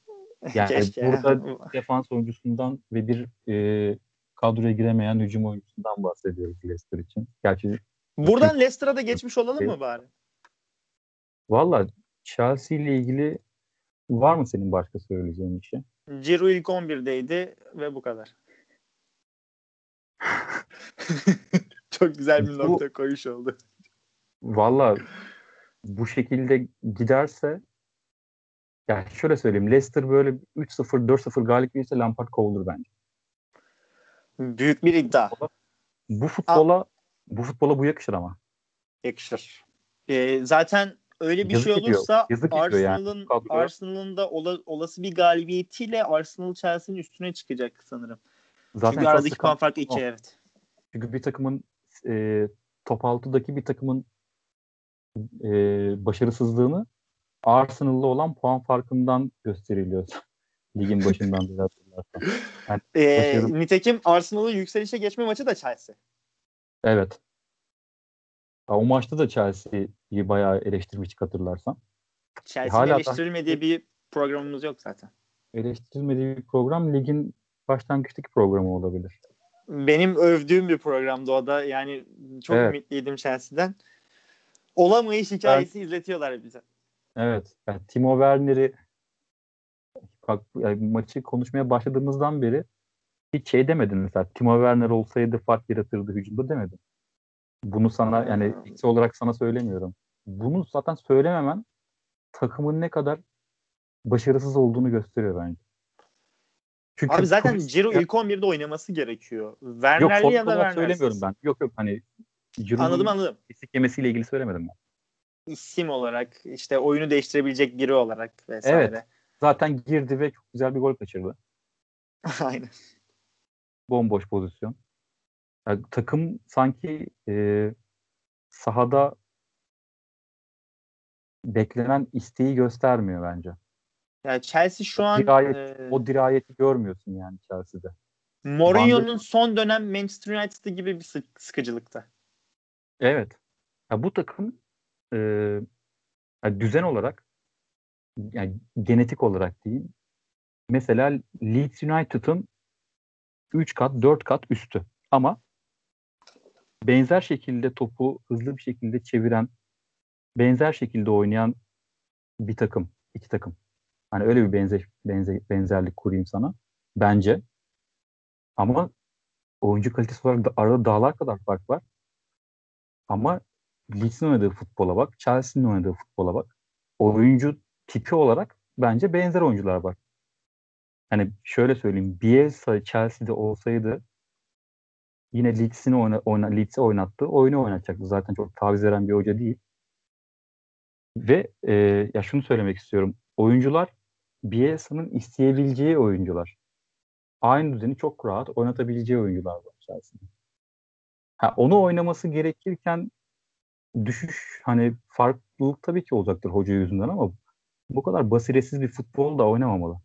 Yani Keşke. burada defans oyuncusundan ve bir e, kadroya giremeyen hücum oyuncusundan bahsediyoruz Leicester için. Gerçi
Buradan Leicester'a da geçmiş olalım mı bari?
Valla Chelsea ile ilgili var mı senin başka söyleyeceğin bir şey?
Ciro ilk 11'deydi ve bu kadar. Çok güzel bir nokta koyuş oldu.
Valla bu şekilde giderse yani şöyle söyleyeyim Leicester böyle 3-0 4-0 galip gelirse Lampard kovulur bence.
Büyük bir iddia.
Bu futbola Aa. bu futbola bu yakışır ama.
Yakışır. Ee, zaten öyle bir Yazık şey olursa Arsenal'ın yani. Arsenal'ın da ola, olası bir galibiyetiyle Arsenal Chelsea'nin üstüne çıkacak sanırım. Zaten Çünkü aradaki puan farkı 2 evet.
Çünkü bir takımın e, top 6'daki bir takımın e, başarısızlığını Arsenal'la olan puan farkından gösteriliyor. Ligin başından beri hatırlarsan.
Yani başarı... Nitekim Arsenal'ın yükselişe geçme maçı da Chelsea.
Evet. O maçta da Chelsea'yi bayağı eleştirmiş hatırlarsan.
Chelsea'nin eleştirilmediği da... bir programımız yok zaten.
Eleştirilmediği bir program ligin başlangıçtaki programı olabilir.
Benim övdüğüm bir programdı o da. Yani çok evet. ümitliydim Chelsea'den. Olamayış hikayesi ben... izletiyorlar bize.
Evet. Yani Timo Werner'i bak yani maçı konuşmaya başladığımızdan beri hiç şey demedin mesela. Timo Werner olsaydı fark yaratırdı hücumda demedin. Bunu sana yani eksi olarak sana söylemiyorum. Bunu zaten söylememen takımın ne kadar başarısız olduğunu gösteriyor bence.
Çünkü Abi zaten Ciro ilk 11'de oynaması gerekiyor. Werner'li ya da Werner'siz.
söylemiyorum ben. Yok yok hani
Ciro'nun anladım anladım.
Eksik yemesiyle ilgili söylemedim ben.
İsim olarak işte oyunu değiştirebilecek biri olarak vesaire. Evet.
Zaten girdi ve çok güzel bir gol kaçırdı.
Aynen.
Bomboş pozisyon. Yani takım sanki e, sahada beklenen isteği göstermiyor bence.
Yani Chelsea şu
o
an
dirayet, e, o dirayeti görmüyorsun yani Chelsea'de.
Mourinho'nun son dönem Manchester United'ı gibi bir sık, sıkıcılıkta.
Evet. Ya bu takım e, yani düzen olarak yani genetik olarak diyeyim. Mesela Leeds United'ın 3 kat 4 kat üstü. Ama benzer şekilde topu hızlı bir şekilde çeviren, benzer şekilde oynayan bir takım, iki takım. Hani öyle bir benzer, benzer benzerlik kurayım sana. Bence. Ama oyuncu kalitesi olarak da arada dağlar kadar fark var. Ama Leeds'in oynadığı futbola bak, Chelsea'nin oynadığı futbola bak. Oyuncu tipi olarak bence benzer oyuncular var. Hani şöyle söyleyeyim. Bielsa Chelsea'de olsaydı yine Leeds'in oyna, oyna, Leeds'e oynattığı oyunu oynatacaktı. Zaten çok taviz veren bir hoca değil. Ve e, ya şunu söylemek istiyorum. Oyuncular Bielsa'nın isteyebileceği oyuncular. Aynı düzeni çok rahat oynatabileceği oyuncular var Chelsea'nin. Ha, onu oynaması gerekirken düşüş hani farklılık tabii ki olacaktır hoca yüzünden ama bu kadar basiretsiz bir futbol da oynamamalı.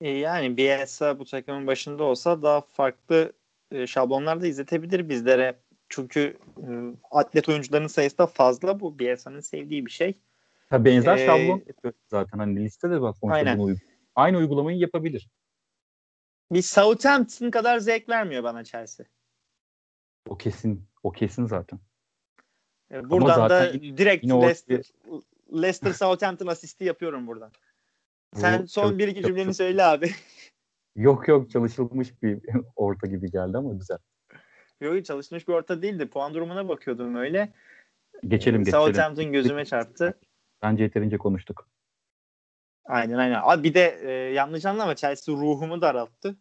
E, yani Bielsa bu takımın başında olsa daha farklı e, şablonlar da izletebilir bizlere. Çünkü e, atlet oyuncuların sayısı da fazla. Bu Bielsa'nın sevdiği bir şey.
Ha, benzer ee, şablon zaten. Hani listede bak aynen. Bunu Aynı uygulamayı yapabilir.
Bir Southampton kadar zevk vermiyor bana Chelsea.
O kesin. O kesin zaten.
E, buradan da yine, direkt yine Leicester, o... Leicester Southampton asisti yapıyorum buradan. Sen son bir iki cümleni söyle abi.
Yok yok çalışılmış bir orta gibi geldi ama güzel.
Yok çalışmış bir orta değildi. Puan durumuna bakıyordum öyle.
Geçelim geçelim.
Southampton gözüme çarptı.
Bence yeterince konuştuk.
Aynen aynen. Abi bir de e, yanlış anlama Chelsea ruhumu daralttı.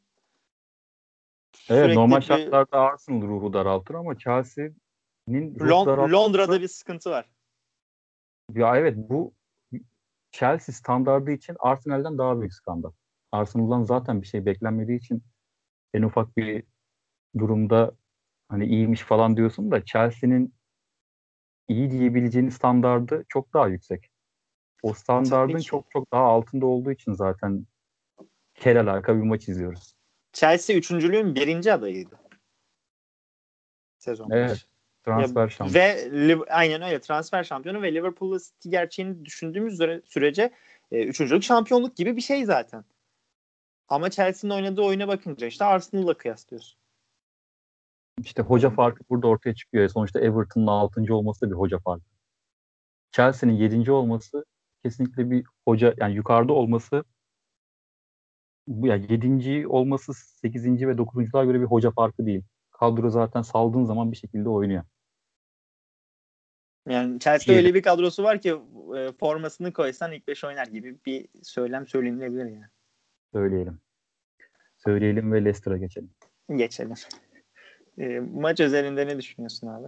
Evet Sürekli normal bir... şartlarda Arsenal ruhu daraltır ama Chelsea'nin
Lond- daraltır... Londra'da bir sıkıntı var.
Ya evet bu Chelsea standardı için Arsenal'den daha büyük skandal. Arsenal'dan zaten bir şey beklenmediği için en ufak bir durumda hani iyiymiş falan diyorsun da Chelsea'nin iyi diyebileceğin standardı çok daha yüksek. O standardın çok çok daha altında olduğu için zaten kel alaka bir maç izliyoruz.
Chelsea üçüncülüğün birinci adayıydı. Sezon
evet. Transfer ya,
şampiyonu. Ve aynen öyle transfer şampiyonu ve Liverpool'la City gerçeğini düşündüğümüz sürece e, üçüncülük şampiyonluk gibi bir şey zaten. Ama Chelsea'nin oynadığı oyuna bakınca işte Arsenal'la kıyaslıyorsun.
İşte hoca farkı burada ortaya çıkıyor. Sonuçta Everton'ın 6. olması da bir hoca farkı. Chelsea'nin 7. olması kesinlikle bir hoca yani yukarıda olması bu yani 7. olması 8. ve 9.lar göre bir hoca farkı değil. Kadro zaten saldığın zaman bir şekilde oynuyor.
Yani Chelsea'de öyle bir kadrosu var ki e, formasını koysan ilk 5 oynar gibi bir söylem söylenebilir yani.
Söyleyelim. Söyleyelim ve Leicester'a geçelim.
Geçelim. E, maç özelinde ne düşünüyorsun abi?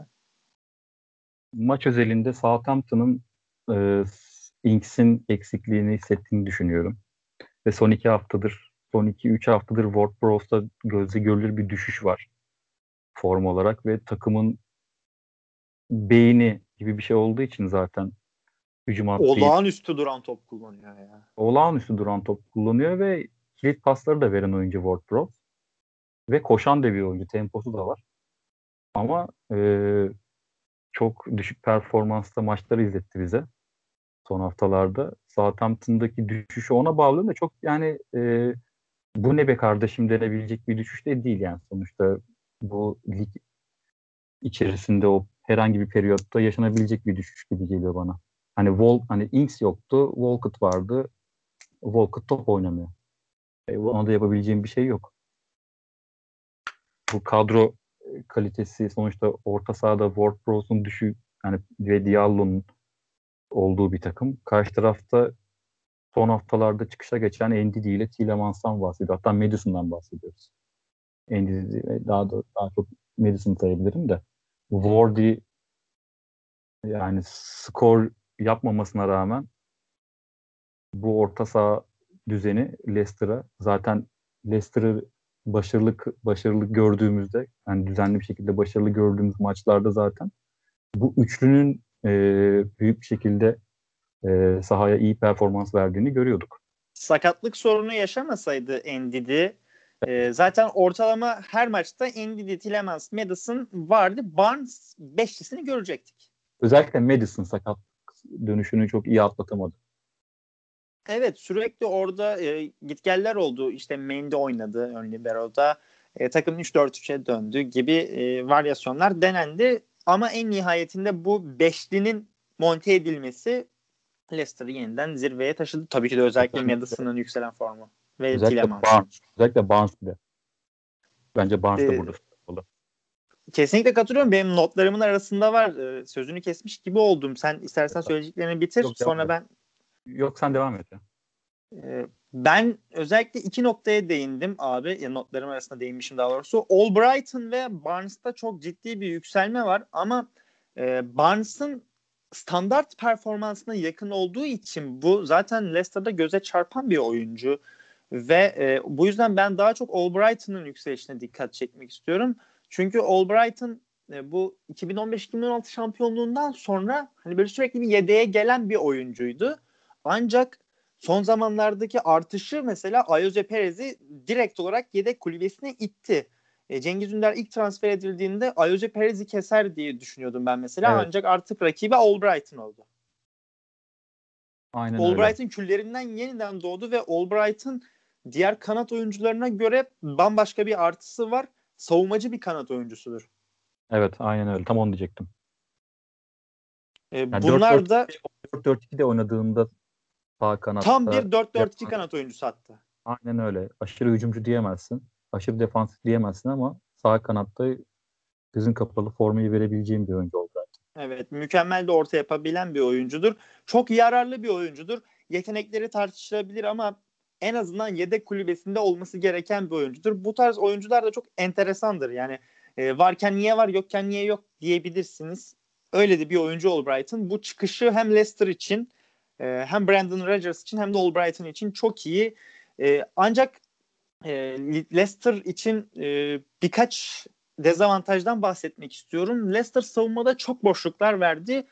Maç özelinde Southampton'ın e, Inks'in eksikliğini hissettiğini düşünüyorum. Ve son iki haftadır, son iki üç haftadır Ward Prowse'da gözle görülür bir düşüş var form olarak ve takımın beyni gibi bir şey olduğu için zaten hücum hattı.
Olağanüstü duran top kullanıyor ya.
Olağanüstü duran top kullanıyor ve kilit pasları da veren oyuncu Ward Prowse. Ve koşan da bir oyuncu. Temposu da var. Ama e, çok düşük performansta maçları izletti bize son haftalarda. Southampton'daki düşüşü ona bağlıyorum da çok yani e, bu ne be kardeşim denebilecek bir düşüş de değil yani sonuçta bu lig içerisinde o herhangi bir periyotta yaşanabilecek bir düşüş gibi geliyor bana. Hani Vol hani Inks yoktu, Walcott vardı. Walcott top oynamıyor. E, ona da yapabileceğim bir şey yok. Bu kadro kalitesi sonuçta orta sahada Ward Prowse'un düşü yani ve Diallo'nun olduğu bir takım. Karşı tarafta son haftalarda çıkışa geçen Endidi ile Tielemans'tan bahsediyor. Hatta Madison'dan bahsediyoruz. Endidi daha da daha çok Madison sayabilirim de. Wardy yani skor yapmamasına rağmen bu orta saha düzeni Leicester'a zaten Leicester'ı başarılı başarılı gördüğümüzde yani düzenli bir şekilde başarılı gördüğümüz maçlarda zaten bu üçlünün e, büyük bir şekilde e, sahaya iyi performans verdiğini görüyorduk.
Sakatlık sorunu yaşamasaydı Endidi e, zaten ortalama her maçta Endidi, Tillemans, Madison vardı. Barnes beşlisini görecektik.
Özellikle Madison sakat dönüşünü çok iyi atlatamadı.
Evet sürekli orada e, gitgeller oldu. İşte Mendy oynadı ön libero'da. E, takım 3-4-3'e döndü gibi e, varyasyonlar denendi. Ama en nihayetinde bu beşlinin monte edilmesi Leicester'ı yeniden zirveye taşıdı. Tabii ki de özellikle Madison'ın yükselen formu. Ve
özellikle Barnes. Özellikle Barnes bile. Bence Barnes da ee, burada.
Kesinlikle katılıyorum. Benim notlarımın arasında var. Ee, sözünü kesmiş gibi oldum. Sen istersen söyleyeceklerini bitir. Yok, sonra ben
Yok sen devam et.
Ee, ben özellikle iki noktaya değindim abi. Ya notlarım arasında değinmişim daha doğrusu. Albrighton ve Barnes'ta çok ciddi bir yükselme var ama e, Barnes'ın standart performansına yakın olduğu için bu zaten Leicester'da göze çarpan bir oyuncu ve e, bu yüzden ben daha çok Albrighton'ın yükselişine dikkat çekmek istiyorum. Çünkü Albrighton e, bu 2015-2016 şampiyonluğundan sonra hani böyle sürekli bir yedeğe gelen bir oyuncuydu. Ancak son zamanlardaki artışı mesela Ayoze Perez'i direkt olarak yedek kulübesine itti. E, Cengiz Ünder ilk transfer edildiğinde Ayoze Perez'i keser diye düşünüyordum ben mesela. Evet. Ancak artık rakibi Albrighton oldu. Aynen Albright'ın küllerinden yeniden doğdu ve Albright'ın diğer kanat oyuncularına göre bambaşka bir artısı var. Savunmacı bir kanat oyuncusudur.
Evet aynen öyle. Tam onu diyecektim.
Ee, yani bunlar 4 -4 da
4-4-2'de oynadığında sağ kanatta.
Tam bir 4-4-2 kanat oyuncusu hatta.
Aynen öyle. Aşırı hücumcu diyemezsin. Aşırı defansif diyemezsin ama sağ kanatta gözün kapalı formayı verebileceğim bir oyuncu oldu.
Evet mükemmel de orta yapabilen bir oyuncudur. Çok yararlı bir oyuncudur. Yetenekleri tartışılabilir ama en azından yedek kulübesinde olması gereken bir oyuncudur. Bu tarz oyuncular da çok enteresandır. Yani e, varken niye var yokken niye yok diyebilirsiniz. Öyle de bir oyuncu Albright'ın. Bu çıkışı hem Leicester için e, hem Brandon Rodgers için hem de Albrighton için çok iyi. E, ancak e, Leicester için e, birkaç dezavantajdan bahsetmek istiyorum. Leicester savunmada çok boşluklar verdi.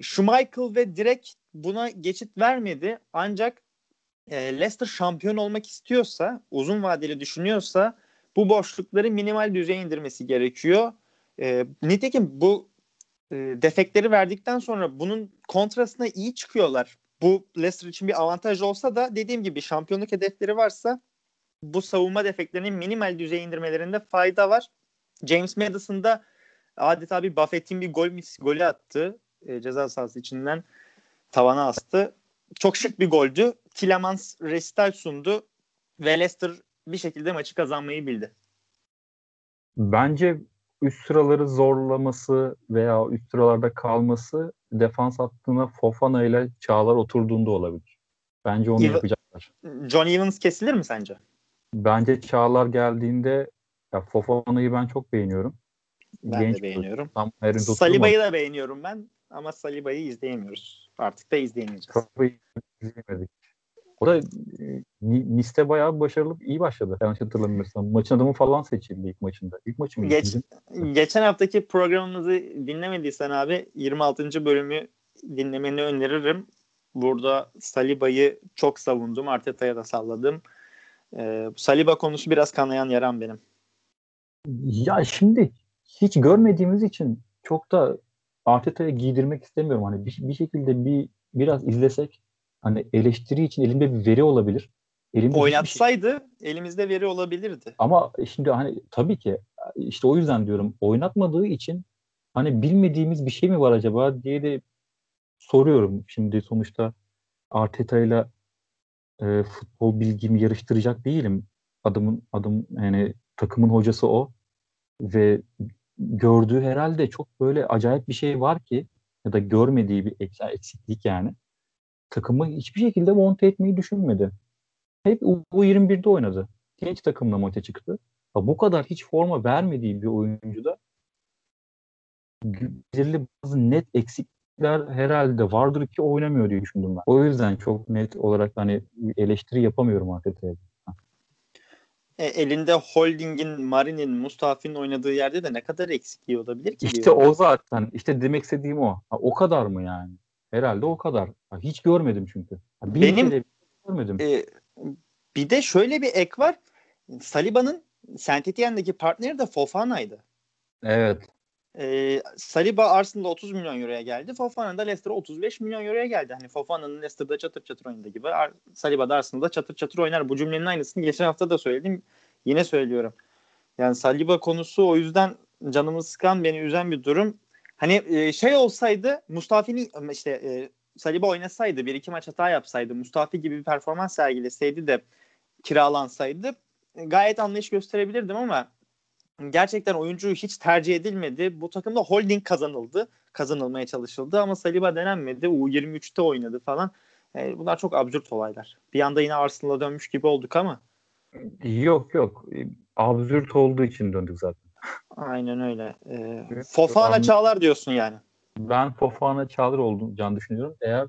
Schmeichel ve direkt buna geçit vermedi. Ancak e, Leicester şampiyon olmak istiyorsa, uzun vadeli düşünüyorsa bu boşlukları minimal düzeye indirmesi gerekiyor. Nitekim bu defekleri verdikten sonra bunun kontrasına iyi çıkıyorlar. Bu Leicester için bir avantaj olsa da dediğim gibi şampiyonluk hedefleri varsa bu savunma defeklerinin minimal düzeye indirmelerinde fayda var. James Madison'da adeta bir Buffett'in bir gol golü attı. E, ceza sahası içinden tavana astı. Çok şık bir goldü. Tillemans resital sundu ve Leicester bir şekilde maçı kazanmayı bildi.
Bence üst sıraları zorlaması veya üst sıralarda kalması defans hattına Fofana ile Çağlar oturduğunda olabilir. Bence onu Ev- yapacaklar.
John Evans kesilir mi sence?
Bence Çağlar geldiğinde ya Fofana'yı ben çok beğeniyorum.
Ben Genç de beğeniyorum. Tam Saliba'yı da beğeniyorum ben ama Saliba'yı izleyemiyoruz. Artık da izleyemeyeceğiz. Saliba'yı izleyemedik.
O da e, Nice'de bayağı başarılı, iyi başladı. Yanlış hatırlamıyorsam. Maçın adamı falan seçildi ilk maçında. İlk maçı mı?
Geç, geçen haftaki programımızı dinlemediysen abi 26. bölümü dinlemeni öneririm. Burada Saliba'yı çok savundum. Arteta'ya da salladım. Ee, Saliba konusu biraz kanayan yaram benim.
Ya şimdi hiç görmediğimiz için çok da Arteta'ya giydirmek istemiyorum. Hani bir, bir şekilde bir biraz izlesek hani eleştiri için elimde bir veri olabilir.
Elimde Oynatsaydı şey... elimizde veri olabilirdi.
Ama şimdi hani tabii ki işte o yüzden diyorum oynatmadığı için hani bilmediğimiz bir şey mi var acaba diye de soruyorum. Şimdi sonuçta Arteta ile e, futbol bilgimi yarıştıracak değilim. Adımın adım yani takımın hocası o ve gördüğü herhalde çok böyle acayip bir şey var ki ya da görmediği bir eksiklik yani takımı hiçbir şekilde monte etmeyi düşünmedi. Hep U21'de oynadı. Genç takımla maça çıktı. Ha, bu kadar hiç forma vermediği bir oyuncuda belirli bazı net eksikler herhalde vardır ki oynamıyor diye düşündüm ben. O yüzden çok net olarak hani eleştiri yapamıyorum Arteta'ya.
E, elinde Holding'in, Marin'in, Mustafa'nın oynadığı yerde de ne kadar eksikliği olabilir ki?
İşte diyorum. o zaten. İşte demek istediğim o. Ha, o kadar mı yani? Herhalde o kadar. Hiç görmedim çünkü.
Bir Benim görmedim. E, bir de şöyle bir ek var. Saliba'nın Saint Etienne'deki partneri de Fofana'ydı.
Evet.
e, Saliba Arsenal'da 30 milyon euroya geldi. Fofana da Leicester'a 35 milyon euroya geldi. Hani Fofana'nın Leicester'da çatır çatır oynadığı gibi Ar- Saliba da Arsenal'da çatır çatır oynar. Bu cümlenin aynısını geçen hafta da söyledim. Yine söylüyorum. Yani Saliba konusu o yüzden canımı sıkan, beni üzen bir durum. Hani e, şey olsaydı Mustafi'nin işte e, Saliba oynasaydı bir iki maç hata yapsaydı Mustafi gibi bir performans sergileseydi de kiralansaydı gayet anlayış gösterebilirdim ama gerçekten oyuncu hiç tercih edilmedi. Bu takımda holding kazanıldı. Kazanılmaya çalışıldı ama Saliba denenmedi. U23'te oynadı falan. E, bunlar çok absürt olaylar. Bir anda yine Arsenal'a dönmüş gibi olduk ama.
Yok yok. Absürt olduğu için döndük zaten.
Aynen öyle. Ee, Fofana Çağlar diyorsun yani.
Ben Fofana Çağlar olduğunu düşünüyorum. Eğer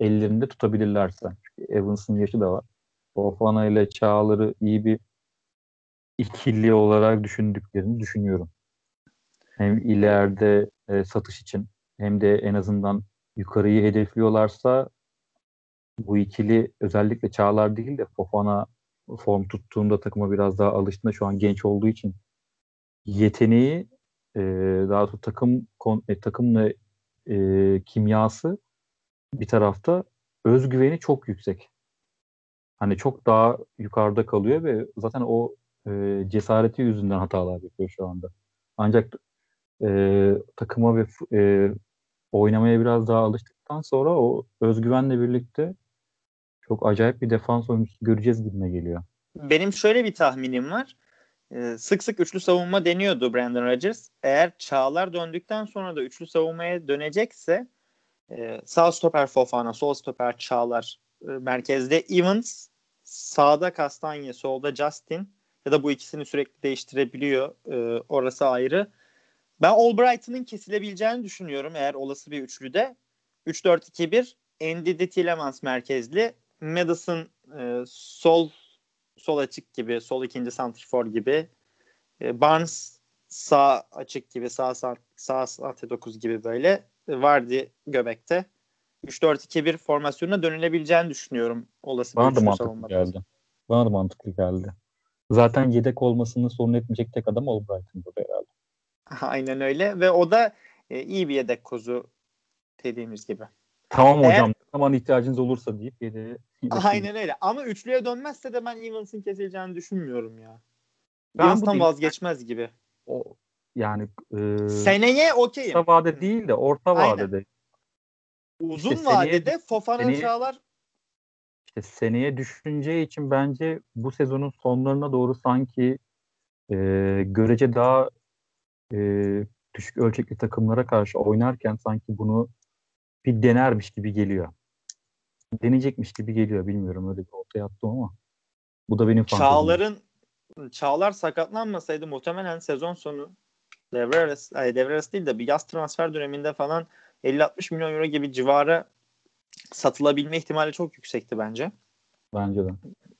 ellerinde tutabilirlerse. Çünkü Evans'ın yaşı da var. Fofana ile Çağlar'ı iyi bir ikili olarak düşündüklerini düşünüyorum. Hem ileride e, satış için hem de en azından yukarıyı hedefliyorlarsa bu ikili özellikle Çağlar değil de Fofana form tuttuğunda takıma biraz daha alıştığında şu an genç olduğu için yeteneği e, daha doğrusu takım e, takımla e, kimyası bir tarafta özgüveni çok yüksek. Hani çok daha yukarıda kalıyor ve zaten o e, cesareti yüzünden hatalar yapıyor şu anda. Ancak e, takıma ve e, oynamaya biraz daha alıştıktan sonra o özgüvenle birlikte çok acayip bir defans oyuncusu göreceğiz gibime geliyor.
Benim şöyle bir tahminim var. Ee, sık sık üçlü savunma deniyordu Brandon Rodgers. Eğer Çağlar döndükten sonra da üçlü savunmaya dönecekse e, sağ stoper Fofana, sol stoper Çağlar e, merkezde Evans, sağda Kastanye, solda Justin ya da bu ikisini sürekli değiştirebiliyor. E, orası ayrı. Ben Albright'ın kesilebileceğini düşünüyorum eğer olası bir üçlüde. 3-4-2-1 Andy Tillemans merkezli. Madison sol sol açık gibi, sol ikinci santrfor gibi. E, Barnes sağ açık gibi, sağ sağ, sağ, sağ 9 gibi böyle. E, Vardy göbekte. 3-4-2-1 formasyonuna dönülebileceğini düşünüyorum olası
Bana da mantıklı savunmada. geldi. Bana da mantıklı geldi. Zaten yedek olmasını sorun etmeyecek tek adam Albright'ın burada herhalde.
Aynen öyle ve o da e, iyi bir yedek kozu dediğimiz gibi.
Tamam Eğer, hocam ne zaman ihtiyacınız olursa deyip yedeğe
Aynen öyle. Ama üçlüye dönmezse de ben Evans'ın kesileceğini düşünmüyorum ya. Ben Evans'tan vazgeçmez gibi.
O yani
e, seneye okeyim.
Orta vade değil de orta vadede. Aynen.
Uzun işte vadede seneye, Fofana seneye, Çağlar
işte seneye düşüneceği için bence bu sezonun sonlarına doğru sanki e, görece daha e, düşük ölçekli takımlara karşı oynarken sanki bunu bir denermiş gibi geliyor deneyecekmiş gibi geliyor. Bilmiyorum öyle bir ortaya attım ama. Bu da benim
fantezim. Çağlar'ın Çağlar sakatlanmasaydı muhtemelen sezon sonu devre arası, ay devre arası değil de bir yaz transfer döneminde falan 50-60 milyon euro gibi civara satılabilme ihtimali çok yüksekti bence.
Bence de.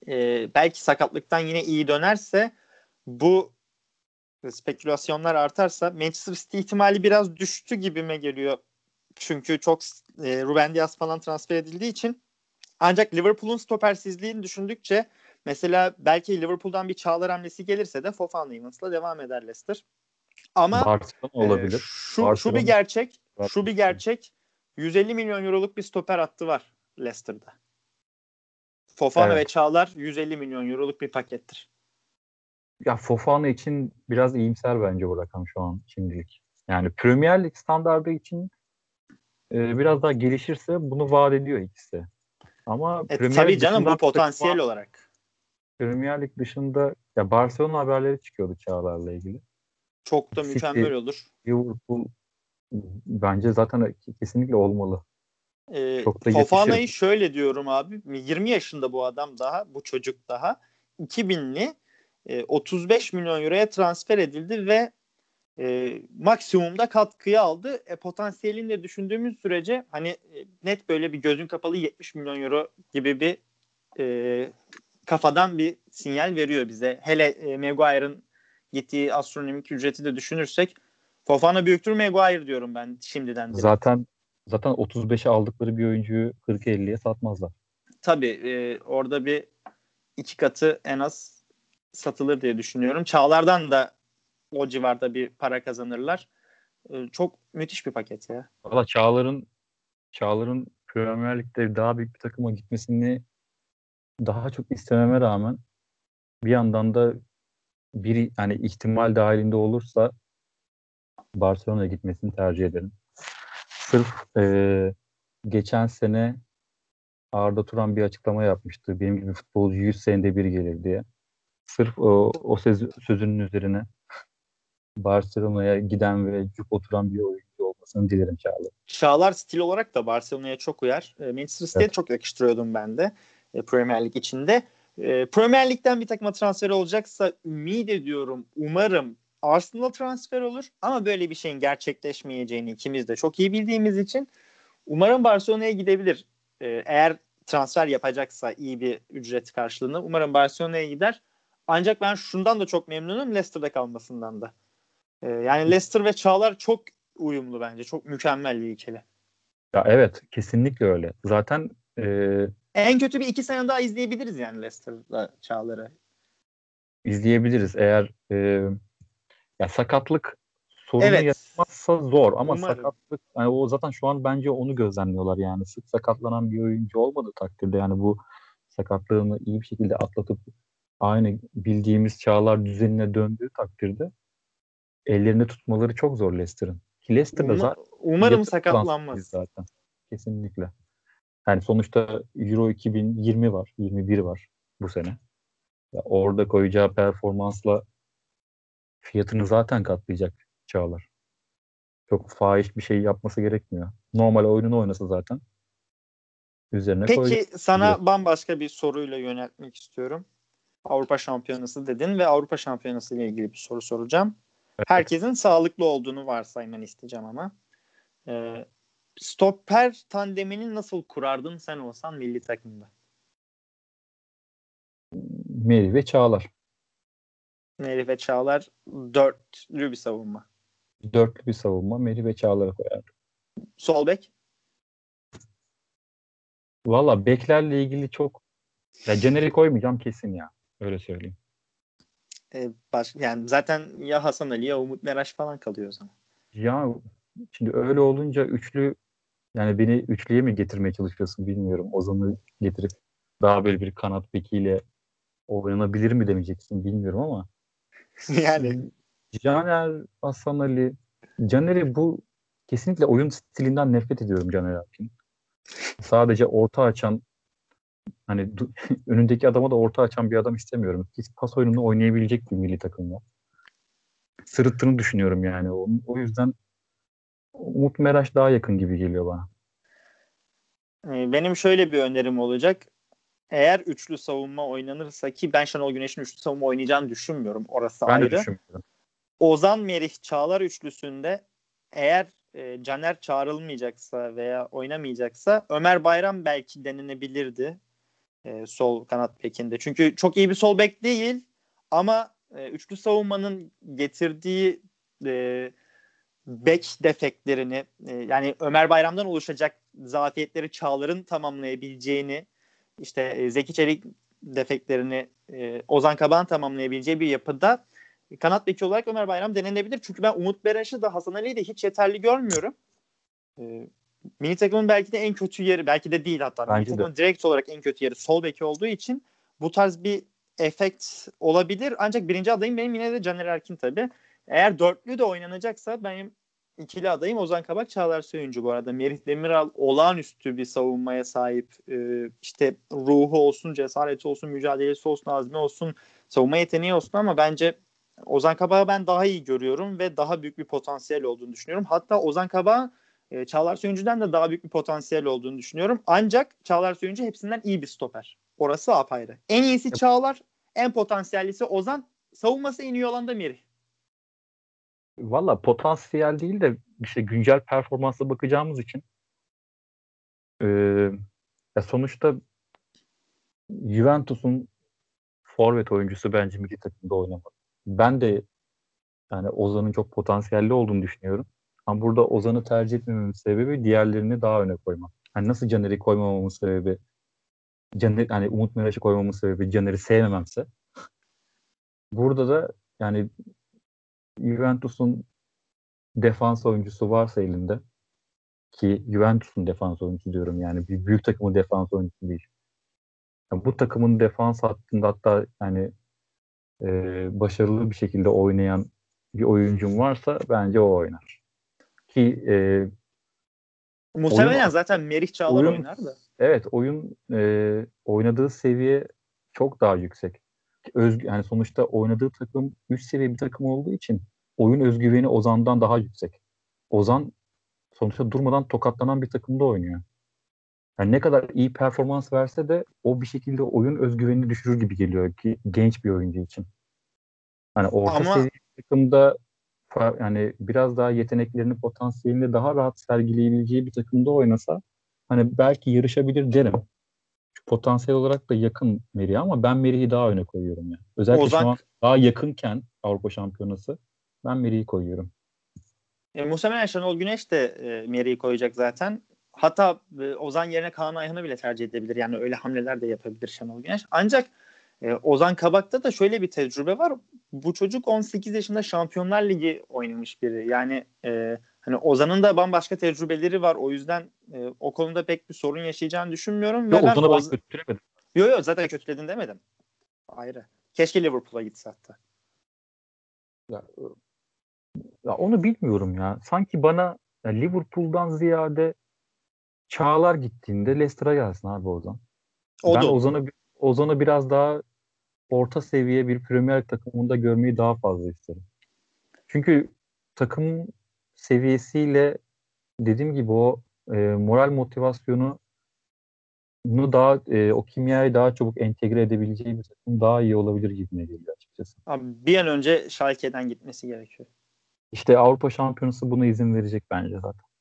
Ee, belki sakatlıktan yine iyi dönerse bu spekülasyonlar artarsa Manchester City ihtimali biraz düştü gibime geliyor. Çünkü çok e, Ruben Dias falan transfer edildiği için ancak Liverpool'un stopersizliğini düşündükçe mesela belki Liverpool'dan bir Çağlar hamlesi gelirse de Fofana Evans'la devam eder Leicester. Ama
Barcelona olabilir. E,
şu, Barcelona. şu bir gerçek, Barcelona. şu bir gerçek 150 milyon euroluk bir stoper hattı var Leicester'da. Fofana evet. ve Çağlar 150 milyon euroluk bir pakettir.
Ya Fofana için biraz iyimser bence bu rakam şu an şimdilik. Yani Premier Lig standardı için e, biraz daha gelişirse bunu vaat ediyor ikisi. Ama
e, Premier tabii canım bu potansiyel takıma, olarak.
Premier Lig dışında ya Barcelona haberleri çıkıyordu Çağlar'la ilgili.
Çok da City, mükemmel olur.
Liverpool bence zaten kesinlikle olmalı.
Ee, Çok da Fofana'yı şöyle diyorum abi. 20 yaşında bu adam daha, bu çocuk daha. 2000'li e, 35 milyon euroya transfer edildi ve e, maksimumda katkıyı aldı. E, potansiyelini de düşündüğümüz sürece hani e, net böyle bir gözün kapalı 70 milyon euro gibi bir e, kafadan bir sinyal veriyor bize. Hele e, Maguire'ın gittiği astronomik ücreti de düşünürsek Fofana büyüktür Maguire diyorum ben şimdiden.
Direkt. Zaten zaten 35'e aldıkları bir oyuncuyu 40-50'ye satmazlar.
Tabii e, orada bir iki katı en az satılır diye düşünüyorum. Çağlar'dan da o civarda bir para kazanırlar. e, çok müthiş bir paket ya.
Valla Çağlar'ın Çağlar'ın Premier Lig'de daha büyük bir takıma gitmesini daha çok istememe rağmen bir yandan da bir yani ihtimal dahilinde olursa Barcelona'ya gitmesini tercih ederim. Sırf e, geçen sene Arda Turan bir açıklama yapmıştı. Benim gibi futbolcu 100 senede bir gelir diye. Sırf o, o söz, sözünün üzerine Barcelona'ya giden ve cuk oturan bir oyuncu olmasını dilerim Çağlar.
Çağlar stil olarak da Barcelona'ya çok uyar. E, Manchester City'ye evet. çok yakıştırıyordum ben de e, Premier Lig içinde. E, Premier Lig'den bir takıma transfer olacaksa ümit ediyorum, umarım Arsenal transfer olur ama böyle bir şeyin gerçekleşmeyeceğini ikimiz de çok iyi bildiğimiz için umarım Barcelona'ya gidebilir. Eğer transfer yapacaksa iyi bir ücret karşılığını umarım Barcelona'ya gider. Ancak ben şundan da çok memnunum Leicester'da kalmasından da. Yani Leicester ve Çağlar çok uyumlu bence. Çok mükemmel bir ikili.
Ya evet kesinlikle öyle. Zaten e...
en kötü bir iki sene daha izleyebiliriz yani Leicester'da Çağlar'ı.
İzleyebiliriz eğer e... ya sakatlık sorunu evet. yaratmazsa zor ama Umarım. sakatlık yani o zaten şu an bence onu gözlemliyorlar yani sık sakatlanan bir oyuncu olmadığı takdirde yani bu sakatlığını iyi bir şekilde atlatıp aynı bildiğimiz çağlar düzenine döndüğü takdirde ellerinde tutmaları çok zor Leicester'ın. Ki Leicester'da
Uma,
zaten
umarım sakatlanmaz.
Zaten. Kesinlikle. Yani sonuçta Euro 2020 var, 21 var bu sene. Ya orada koyacağı performansla fiyatını zaten katlayacak Çağlar. Çok fahiş bir şey yapması gerekmiyor. Normal oyununu oynasa zaten. Üzerine
Peki koyacak. sana bambaşka bir soruyla yöneltmek istiyorum. Avrupa Şampiyonası dedin ve Avrupa Şampiyonası ile ilgili bir soru soracağım. Herkesin sağlıklı olduğunu varsaymanı isteyeceğim ama. Ee, stoper tandemini nasıl kurardın sen olsan milli takımda?
Meri ve Çağlar.
Meri ve Çağlar dörtlü bir savunma.
Dörtlü bir savunma. Meri ve Çağlar'a koyardım.
Sol bek?
Valla beklerle ilgili çok ya Caner'i koymayacağım kesin ya. Öyle söyleyeyim.
E, baş, yani zaten ya Hasan Ali ya Umut Meraş falan kalıyor o zaman.
Ya şimdi öyle olunca üçlü yani beni üçlüye mi getirmeye çalışıyorsun bilmiyorum. Ozan'ı getirip daha böyle bir kanat bekiyle oynanabilir mi demeyeceksin bilmiyorum ama.
yani.
Caner, Hasan Ali. Caner'i bu kesinlikle oyun stilinden nefret ediyorum Caner Akın. Sadece orta açan hani önündeki adama da orta açan bir adam istemiyorum. Hiç pas oyununu oynayabilecek bir milli takımla. Sırıttığını düşünüyorum yani. O, o yüzden Umut Meraş daha yakın gibi geliyor bana.
Ee, benim şöyle bir önerim olacak. Eğer üçlü savunma oynanırsa ki ben Şenol Güneş'in üçlü savunma oynayacağını düşünmüyorum. Orası
ben
ayrı.
de düşünmüyorum.
Ozan Merih Çağlar üçlüsünde eğer e, Caner çağrılmayacaksa veya oynamayacaksa Ömer Bayram belki denenebilirdi e, sol kanat bekinde. Çünkü çok iyi bir sol bek değil ama e, üçlü savunmanın getirdiği e, bek defektlerini e, yani Ömer Bayram'dan oluşacak zafiyetleri Çağlar'ın tamamlayabileceğini işte e, Zeki Çelik defektlerini e, Ozan Kaban tamamlayabileceği bir yapıda kanat beki olarak Ömer Bayram denenebilir. Çünkü ben Umut Beraş'ı da Hasan Ali'yi de hiç yeterli görmüyorum. E, milli takımın belki de en kötü yeri belki de değil hatta. Bence milli takımın direkt olarak en kötü yeri sol beki olduğu için bu tarz bir efekt olabilir. Ancak birinci adayım benim yine de Caner Erkin tabii. Eğer dörtlü de oynanacaksa benim ikili adayım Ozan Kabak, Çağlar Söyüncü bu arada. Merih Demiral olağanüstü bir savunmaya sahip. Ee, işte ruhu olsun, cesareti olsun, mücadelesi olsun, azmi olsun, savunma yeteneği olsun ama bence Ozan Kabak'ı ben daha iyi görüyorum ve daha büyük bir potansiyel olduğunu düşünüyorum. Hatta Ozan Kabak e, Çağlar Söyüncü'den de daha büyük bir potansiyel olduğunu düşünüyorum. Ancak Çağlar Söyüncü hepsinden iyi bir stoper. Orası apayrı. En iyisi Çağlar, en potansiyellisi Ozan. Savunması en iyi olan da Merih.
Valla potansiyel değil de işte güncel performansa bakacağımız için e, ya sonuçta Juventus'un forvet oyuncusu bence milli takımda oynamalı. Ben de yani Ozan'ın çok potansiyelli olduğunu düşünüyorum. Ama burada Ozan'ı tercih etmememin sebebi diğerlerini daha öne koymam. Hani nasıl Caner'i koymamamın sebebi Caner, hani Umut Meraş'ı koymamın sebebi Caner'i sevmememse burada da yani Juventus'un defans oyuncusu varsa elinde ki Juventus'un defans oyuncusu diyorum yani bir büyük takımın defans oyuncusu değil. Yani bu takımın defans hattında hatta yani e, başarılı bir şekilde oynayan bir oyuncum varsa bence o oynar. Ki e,
Muhtemelen oyun, zaten Merih Çağlar oyun, oynar da.
Evet oyun e, oynadığı seviye çok daha yüksek. Özgü, yani sonuçta oynadığı takım üst seviye bir takım olduğu için oyun özgüveni Ozan'dan daha yüksek. Ozan sonuçta durmadan tokatlanan bir takımda oynuyor. Yani ne kadar iyi performans verse de o bir şekilde oyun özgüvenini düşürür gibi geliyor ki genç bir oyuncu için. Hani orta Ama... seviye takımda yani biraz daha yeteneklerini, potansiyelini daha rahat sergileyebileceği bir takımda oynasa hani belki yarışabilir derim. Potansiyel olarak da yakın Merih'e ama ben Merih'i daha öne koyuyorum yani. Özellikle Ozan... şu an daha yakınken Avrupa Şampiyonası ben Merih'i koyuyorum.
E, muhtemelen Şenol Güneş de e, Merih'i koyacak zaten. Hatta e, Ozan yerine Kaan Ayhan'ı bile tercih edebilir. Yani öyle hamleler de yapabilir Şenol Güneş. Ancak e, Ozan Kabak'ta da şöyle bir tecrübe var. Bu çocuk 18 yaşında Şampiyonlar Ligi oynamış biri. Yani e, hani Ozan'ın da bambaşka tecrübeleri var. O yüzden e, o konuda pek bir sorun yaşayacağını düşünmüyorum.
Yok Ozan'ı ben Oz... kötülemedim.
Yok yok zaten kötüledin demedim. Ayrı. Keşke Liverpool'a gitse hatta.
Ya, ya onu bilmiyorum ya. Sanki bana ya Liverpool'dan ziyade Çağlar gittiğinde Leicester'a gelsin abi Ozan. O ben Ozan'ı Ozan'ı biraz daha orta seviye bir Premier takımında görmeyi daha fazla isterim. Çünkü takım seviyesiyle dediğim gibi o e, moral motivasyonu bunu daha e, o kimyayı daha çabuk entegre edebileceği bir takım daha iyi olabilir gibi geliyor açıkçası.
Abi bir an önce Schalke'den gitmesi gerekiyor.
İşte Avrupa Şampiyonası buna izin verecek bence zaten.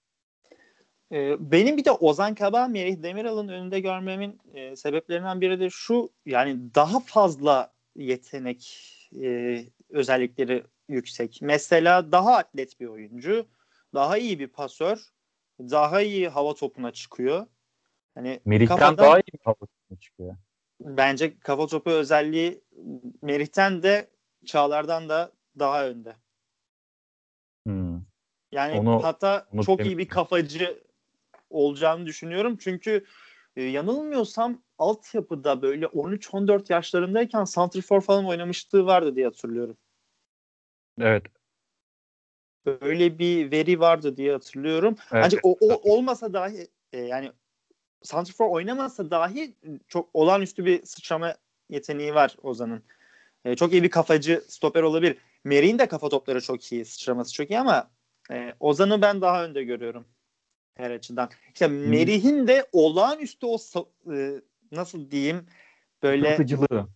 Ee, benim bir de Ozan Kabak, Merih Demiral'ın önünde görmemin e, sebeplerinden biri de şu yani daha fazla yetenek e, özellikleri yüksek. Mesela daha atlet bir oyuncu, daha iyi bir pasör, daha iyi hava topuna çıkıyor.
Hani Merih'ten kafadan, daha iyi bir hava topuna çıkıyor.
Bence kafa topu özelliği Merih'ten de Çağlar'dan da daha önde. Hmm. Yani onu, hatta onu çok iyi bir kafacı olacağını düşünüyorum. Çünkü e, yanılmıyorsam altyapıda böyle 13-14 yaşlarındayken Santrifor falan oynamıştığı vardı diye hatırlıyorum.
Evet.
Böyle bir veri vardı diye hatırlıyorum. Evet. Ancak o, o olmasa dahi e, yani Santrifor oynamasa dahi çok olağanüstü bir sıçrama yeteneği var Ozan'ın. E, çok iyi bir kafacı stoper olabilir. Merih'in de kafa topları çok iyi, sıçraması çok iyi ama e, Ozan'ı ben daha önde görüyorum her açıdan. İşte. Merih'in de olağanüstü o e, nasıl diyeyim böyle
Yaratıcılığı.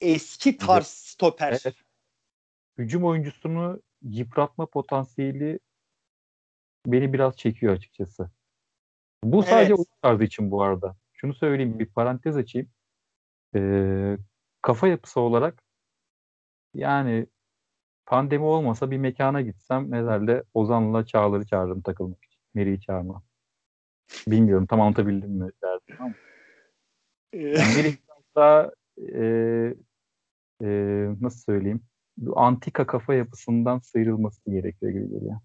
eski tarz stoper. Evet.
Hücum oyuncusunu yıpratma potansiyeli beni biraz çekiyor açıkçası. Bu sadece evet. o tarzı için bu arada. Şunu söyleyeyim bir parantez açayım. Ee, kafa yapısı olarak yani pandemi olmasa bir mekana gitsem herhalde Ozan'la Çağlar'ı çağırırım takılmak. Meri'yi çağırmam. Bilmiyorum tam anlatabildim mi derdim ama. Yani Meri daha e, e, nasıl söyleyeyim antika kafa yapısından sıyrılması gerekiyor gibi geliyor.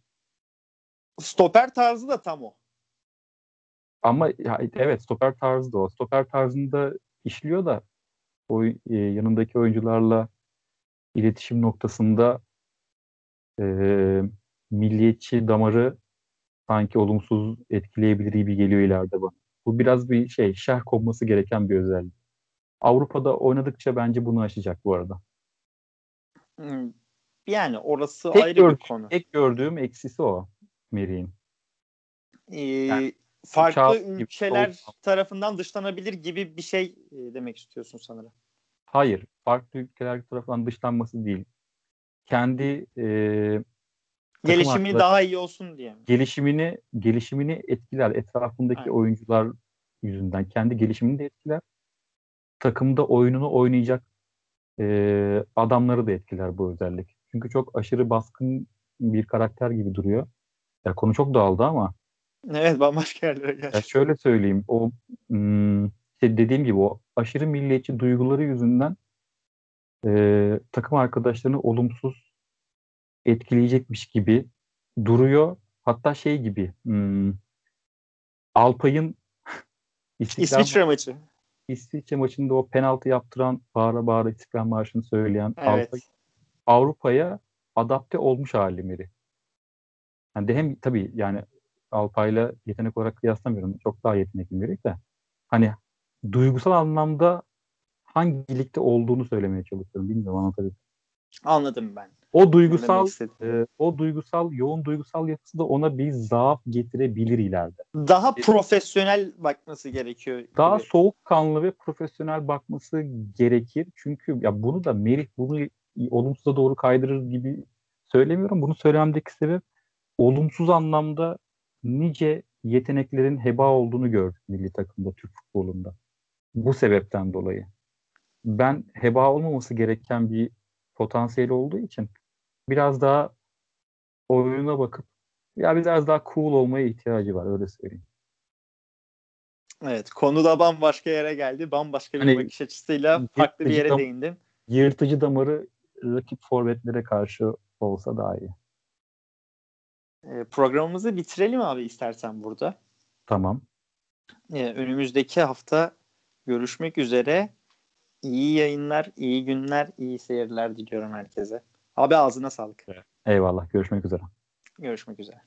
Stoper tarzı da tam o.
Ama ya, evet stoper tarzı da o. Stoper tarzında işliyor da o e, yanındaki oyuncularla iletişim noktasında e, milliyetçi damarı sanki olumsuz etkileyebilir gibi geliyor ileride bana. Bu biraz bir şey, şerh konması gereken bir özellik. Avrupa'da oynadıkça bence bunu aşacak bu arada.
Hmm, yani orası tek ayrı gördüğüm, bir konu.
Tek gördüğüm eksisi o Meri'nin.
Ee, yani, farklı ülkeler gibi, tarafından dışlanabilir gibi bir şey e, demek istiyorsun sanırım.
Hayır. Farklı ülkeler tarafından dışlanması değil. Kendi e,
gelişimi daha iyi olsun diye mi?
Gelişimini gelişimini etkiler. Etrafındaki Aynen. oyuncular yüzünden kendi gelişimini de etkiler. Takımda oyununu oynayacak e, adamları da etkiler bu özellik. Çünkü çok aşırı baskın bir karakter gibi duruyor. Ya konu çok dağıldı ama.
Evet bambaşka yerlere geldi.
Ya şöyle söyleyeyim. O hmm, işte dediğim gibi o aşırı milliyetçi duyguları yüzünden e, takım arkadaşlarını olumsuz etkileyecekmiş gibi duruyor. Hatta şey gibi hmm, Alpay'ın
İsviçre maçı.
İsviçre maçında o penaltı yaptıran bağıra bağıra İstiklal Marşı'nı söyleyen
evet.
Alpay Avrupa'ya adapte olmuş hali Meri. Yani de hem tabii yani Alpay'la yetenek olarak kıyaslamıyorum. Çok daha yetenekli Meri de. Hani duygusal anlamda hangi ligde olduğunu söylemeye çalışıyorum. Bilmiyorum anlatabildim.
Anladım ben.
O duygusal e, o duygusal yoğun duygusal yapısı da ona bir zaaf getirebilir ileride.
Daha profesyonel bakması gerekiyor.
Daha gibi. soğukkanlı ve profesyonel bakması gerekir. Çünkü ya bunu da Merih bunu olumsuza doğru kaydırır gibi söylemiyorum. Bunu söylememdeki sebep olumsuz anlamda nice yeteneklerin heba olduğunu gördük milli takımda Türk futbolunda. Bu sebepten dolayı. Ben heba olmaması gereken bir potansiyeli olduğu için biraz daha oyuna bakıp ya biraz daha cool olmaya ihtiyacı var öyle söyleyeyim.
Evet konu da bambaşka yere geldi. Bambaşka bir hani, bakış açısıyla farklı bir yere dam- değindin.
Yırtıcı damarı rakip forvetlere karşı olsa daha iyi.
E, programımızı bitirelim abi istersen burada.
Tamam.
E, önümüzdeki hafta görüşmek üzere. İyi yayınlar, iyi günler, iyi seyirler diliyorum herkese. Abi ağzına sağlık.
Eyvallah. Görüşmek üzere.
Görüşmek üzere.